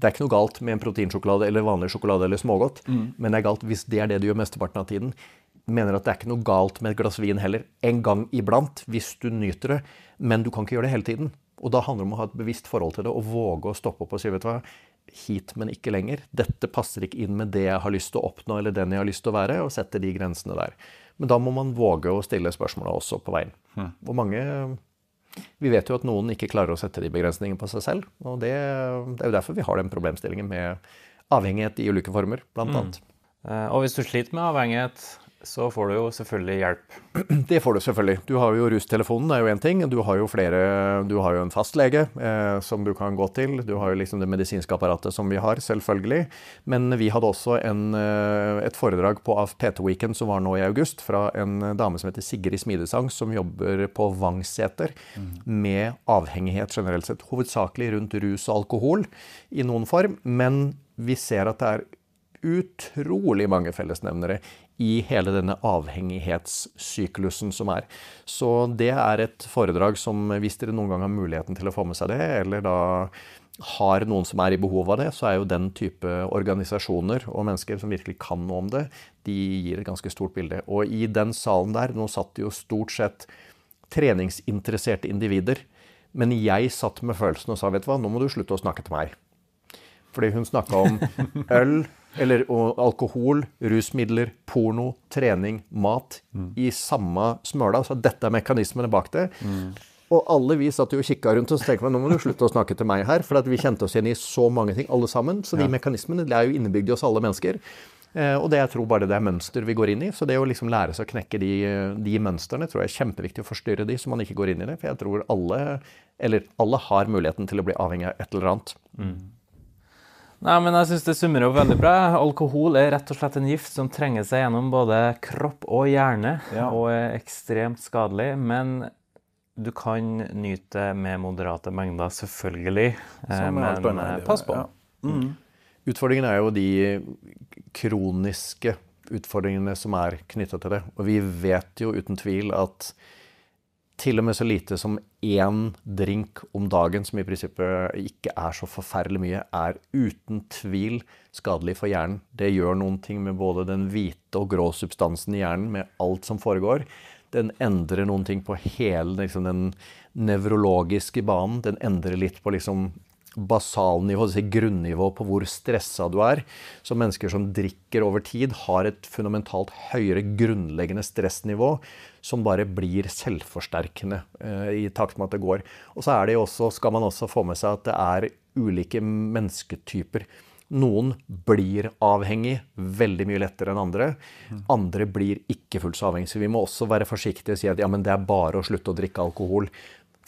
Det er ikke noe galt med en proteinsjokolade eller vanlig sjokolade eller smågodt, mm. men det er galt hvis det er det du gjør mesteparten av tiden. Mener at det er ikke noe galt med et glass vin heller. En gang iblant, hvis du nyter det. Men du kan ikke gjøre det hele tiden. Og da handler det om å ha et bevisst forhold til det og våge å stoppe opp og si vet du hva, hit, men ikke lenger. Dette passer ikke inn med det jeg har lyst til å oppnå eller den jeg har lyst til å være, og sette de grensene der. Men da må man våge å stille spørsmåla også på veien. Mm. Og mange Vi vet jo at noen ikke klarer å sette de begrensningene på seg selv. Og det, det er jo derfor vi har den problemstillingen med avhengighet i ulike former, blant mm. annet. Mm. Og hvis du sliter med avhengighet, så får du jo selvfølgelig hjelp. Det får du selvfølgelig. Du har jo rustelefonen, det er jo én ting. Du har jo flere Du har jo en fastlege eh, som du kan gå til. Du har jo liksom det medisinske apparatet som vi har, selvfølgelig. Men vi hadde også en, eh, et foredrag på AFPT Weekend som var nå i august, fra en dame som heter Sigrid Smidesang, som jobber på Vangseter mm. med avhengighet generelt sett. Hovedsakelig rundt rus og alkohol i noen form. Men vi ser at det er utrolig mange fellesnevnere i hele denne avhengighetssyklusen som er. Så det er et foredrag som, hvis dere noen gang har muligheten til å få med seg det, eller da har noen som er i behov av det, så er jo den type organisasjoner og mennesker som virkelig kan noe om det, de gir et ganske stort bilde. Og i den salen der, nå satt det jo stort sett treningsinteresserte individer. Men jeg satt med følelsen og sa vet du hva, nå må du slutte å snakke til meg. Fordi hun snakka om øl, eller alkohol, rusmidler, porno, trening, mat mm. i samme smøla. Så dette er mekanismene bak det. Mm. Og alle vi satt jo og kikka rundt oss og tenkte nå må du slutte å snakke til meg her. For vi kjente oss igjen i så mange ting, alle sammen. Så de ja. mekanismene de er jo innebygd i oss alle mennesker. Eh, og det jeg tror bare det er mønster vi går inn i. Så det å liksom lære seg å knekke de, de mønstrene tror jeg er kjempeviktig å forstyrre de, så man ikke går inn i det. For jeg tror alle, eller alle har muligheten til å bli avhengig av et eller annet. Mm. Nei, men jeg syns det summer opp veldig bra. Alkohol er rett og slett en gift som trenger seg gjennom både kropp og hjerne, ja. og er ekstremt skadelig. Men du kan nyte med moderate mengder, selvfølgelig. Eh, men eh, pass på. Ja. Mm. Utfordringen er jo de kroniske utfordringene som er knytta til det. Og vi vet jo uten tvil at til og med så lite som én drink om dagen, som i prinsippet ikke er så forferdelig mye, er uten tvil skadelig for hjernen. Det gjør noen ting med både den hvite og grå substansen i hjernen, med alt som foregår. Den endrer noen ting på hele liksom, den nevrologiske banen. Den endrer litt på liksom, basalnivå, si grunnivå på hvor stressa du er. Så mennesker som drikker over tid, har et fundamentalt høyere grunnleggende stressnivå som bare blir selvforsterkende eh, i takt med at det går. Og så er det også, skal man også få med seg at det er ulike mennesketyper. Noen blir avhengig veldig mye lettere enn andre. Andre blir ikke fullt så avhengig. Så vi må også være forsiktige og si at ja, men det er bare å slutte å drikke alkohol.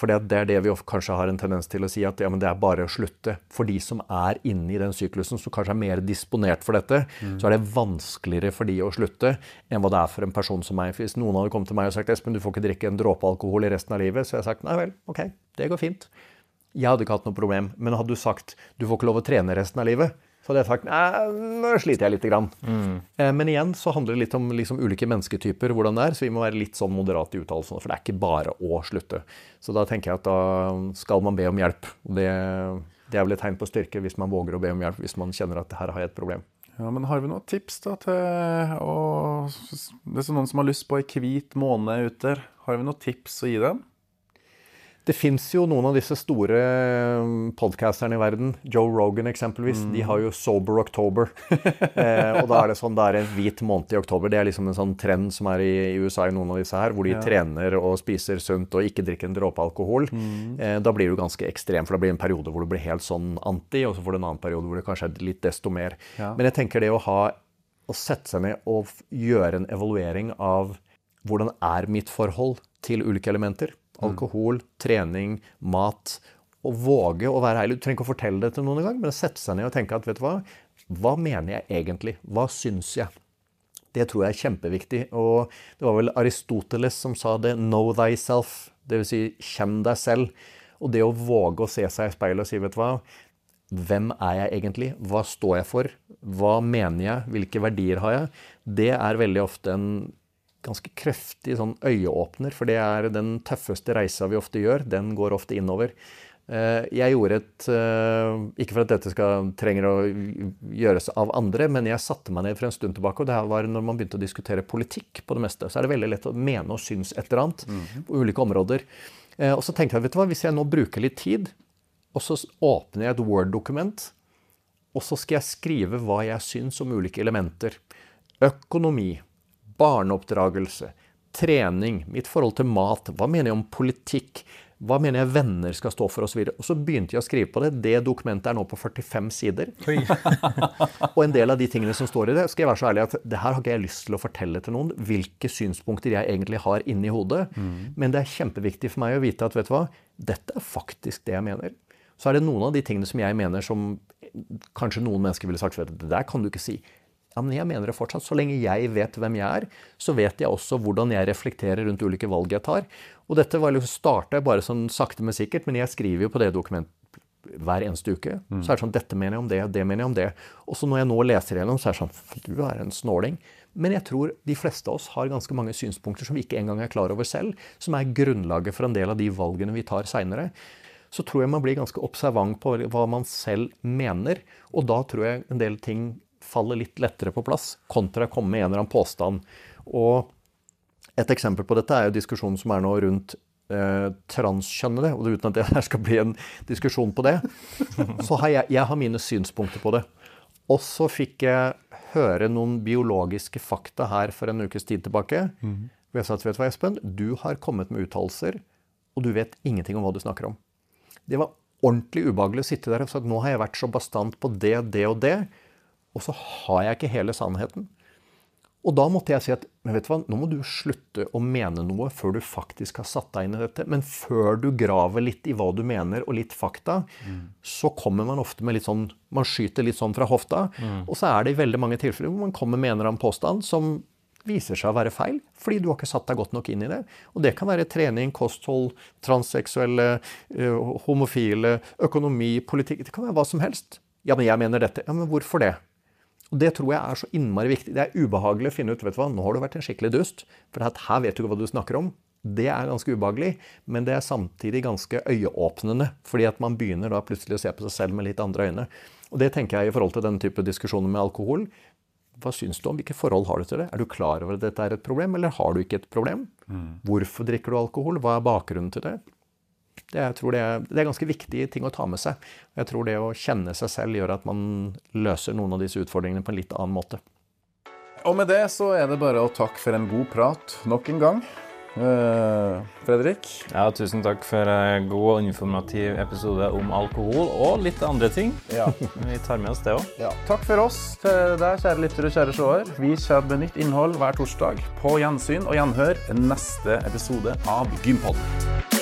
For det er det vi kanskje har en tendens til å si, at ja, det er bare å slutte. For de som er inne i den syklusen, som kanskje er mer disponert for dette, mm. så er det vanskeligere for de å slutte enn hva det er for en person som meg. Hvis noen hadde kommet til meg og sagt Espen, du får ikke drikke en dråpe alkohol i resten av livet, så jeg hadde sagt nei vel, ok, det går fint. Jeg hadde ikke hatt noe problem. Men hadde du sagt du får ikke lov å trene resten av livet, så hadde jeg sagt nå sliter jeg lite grann. Mm. Eh, men igjen så handler det litt om liksom, ulike mennesketyper, hvordan det er, så vi må være litt sånn moderate i uttalelsene. For det er ikke bare å slutte. Så da tenker jeg at da skal man be om hjelp. Det, det er vel et tegn på styrke hvis man våger å be om hjelp hvis man kjenner at her har jeg et problem. Ja, men Har vi noen tips da til å, det er noen som har lyst på ei hvit måne ute, har vi noen tips å gi dem? Det fins jo noen av disse store um, podcasterne i verden. Joe Rogan eksempelvis. Mm. De har jo Sober October. eh, og da er det sånn, det er en hvit måned i oktober. Det er liksom en sånn trend som er i, i USA i noen av disse her, hvor de ja. trener og spiser sunt og ikke drikker en dråpe alkohol. Mm. Eh, da blir jo ganske ekstrem, for da blir det en periode hvor du blir helt sånn anti, og så får du en annen periode hvor det kanskje er litt desto mer. Ja. Men jeg tenker det å ha å sette seg ned og gjøre en evaluering av hvordan er mitt forhold til ulike elementer. Alkohol, trening, mat. Og våge å være ærlig. Du trenger ikke å fortelle det til noen engang, men å sette seg ned og tenke at vet du hva, hva mener jeg egentlig? Hva syns jeg? Det tror jeg er kjempeviktig. Og det var vel Aristoteles som sa det 'know thyself', dvs. Si, kjenn deg selv. Og det å våge å se seg i speilet og si, vet du hva, hvem er jeg egentlig? Hva står jeg for? Hva mener jeg? Hvilke verdier har jeg? Det er veldig ofte en ganske kraftig sånn øyeåpner, for det er den tøffeste reisa vi ofte gjør. Den går ofte innover. Eh, jeg gjorde et eh, Ikke for at dette skal, trenger å gjøres av andre, men jeg satte meg ned for en stund tilbake, og det her var når man begynte å diskutere politikk på det meste. Så er det veldig lett å mene og synes et eller annet mm. på ulike områder. Eh, Og så tenkte jeg, vet du hva, hvis jeg nå bruker litt tid, og så åpner jeg et Word-dokument, og så skal jeg skrive hva jeg syns om ulike elementer. Økonomi, barneoppdragelse, trening, mitt forhold til mat, hva mener jeg om politikk, hva mener jeg venner skal stå for osv. Og, og så begynte jeg å skrive på det. Det dokumentet er nå på 45 sider. og en del av de tingene som står i det, skal jeg være så ærlig at det her har ikke jeg lyst til å fortelle til noen hvilke synspunkter jeg egentlig har inni hodet. Men det er kjempeviktig for meg å vite at vet du hva, dette er faktisk det jeg mener. Så er det noen av de tingene som jeg mener som kanskje noen mennesker ville sagt vet du, det der kan du ikke si. Ja, men jeg mener det fortsatt. Så lenge jeg vet hvem jeg er, så vet jeg også hvordan jeg reflekterer rundt ulike valg jeg tar. Og dette var liksom, starta bare sånn sakte, men sikkert, men jeg skriver jo på det dokumentet hver eneste uke. Så er det sånn Dette mener jeg om det, det mener jeg om det. Og så når jeg nå leser igjennom, så er det sånn Du er en snåling. Men jeg tror de fleste av oss har ganske mange synspunkter som vi ikke engang er klar over selv, som er grunnlaget for en del av de valgene vi tar seinere. Så tror jeg man blir ganske observant på hva man selv mener. Og da tror jeg en del ting faller litt lettere på plass, kontra å komme med en eller annen påstand. Og et eksempel på dette er jo diskusjonen som er nå rundt eh, transkjønnede. Og uten at det her skal bli en diskusjon på det, så har jeg, jeg har mine synspunkter på det. Og så fikk jeg høre noen biologiske fakta her for en ukes tid tilbake. Hvor jeg sa at vet du hva, Espen, du har kommet med uttalelser, og du vet ingenting om hva du snakker om. Det var ordentlig ubehagelig å sitte der og si at nå har jeg vært så bastant på det, det og det, og så har jeg ikke hele sannheten. Og da måtte jeg si at men vet du hva, nå må du slutte å mene noe før du faktisk har satt deg inn i dette. Men før du graver litt i hva du mener, og litt fakta, så kommer man ofte med litt sånn Man skyter litt sånn fra hofta. Og så er det i veldig mange tilfeller hvor man kommer med en eller annen påstand som viser seg å være feil, fordi du har ikke satt deg godt nok inn i det. Og det kan være trening, kosthold, transseksuelle, eh, homofile, økonomi, politikk Det kan være hva som helst. Ja, men jeg mener dette. Ja, men hvorfor det? Og Det tror jeg er så innmari viktig. Det er ubehagelig å finne ut vet du hva, nå har du vært en skikkelig dust, for her vet du ikke hva du snakker om. Det er ganske ubehagelig, men det er samtidig ganske øyeåpnende. Fordi at man begynner da plutselig å se på seg selv med litt andre øyne. Og det tenker jeg i forhold til denne type diskusjoner med alkohol. Hva syns du om? Hvilke forhold har du til det? Er du klar over at dette er et problem, eller har du ikke et problem? Hvorfor drikker du alkohol? Hva er bakgrunnen til det? Det, jeg tror det, er, det er ganske viktige ting å ta med seg. Jeg tror det å kjenne seg selv gjør at man løser noen av disse utfordringene på en litt annen måte. Og med det så er det bare å takke for en god prat nok en gang. Eh, Fredrik? Ja, tusen takk for en god og informativ episode om alkohol og litt andre ting. Ja. Vi tar med oss det òg. Ja. Takk for oss til deg, kjære lyttere og kjære seere. Vi kommer med nytt innhold hver torsdag. På gjensyn og gjenhør neste episode av Gympodden.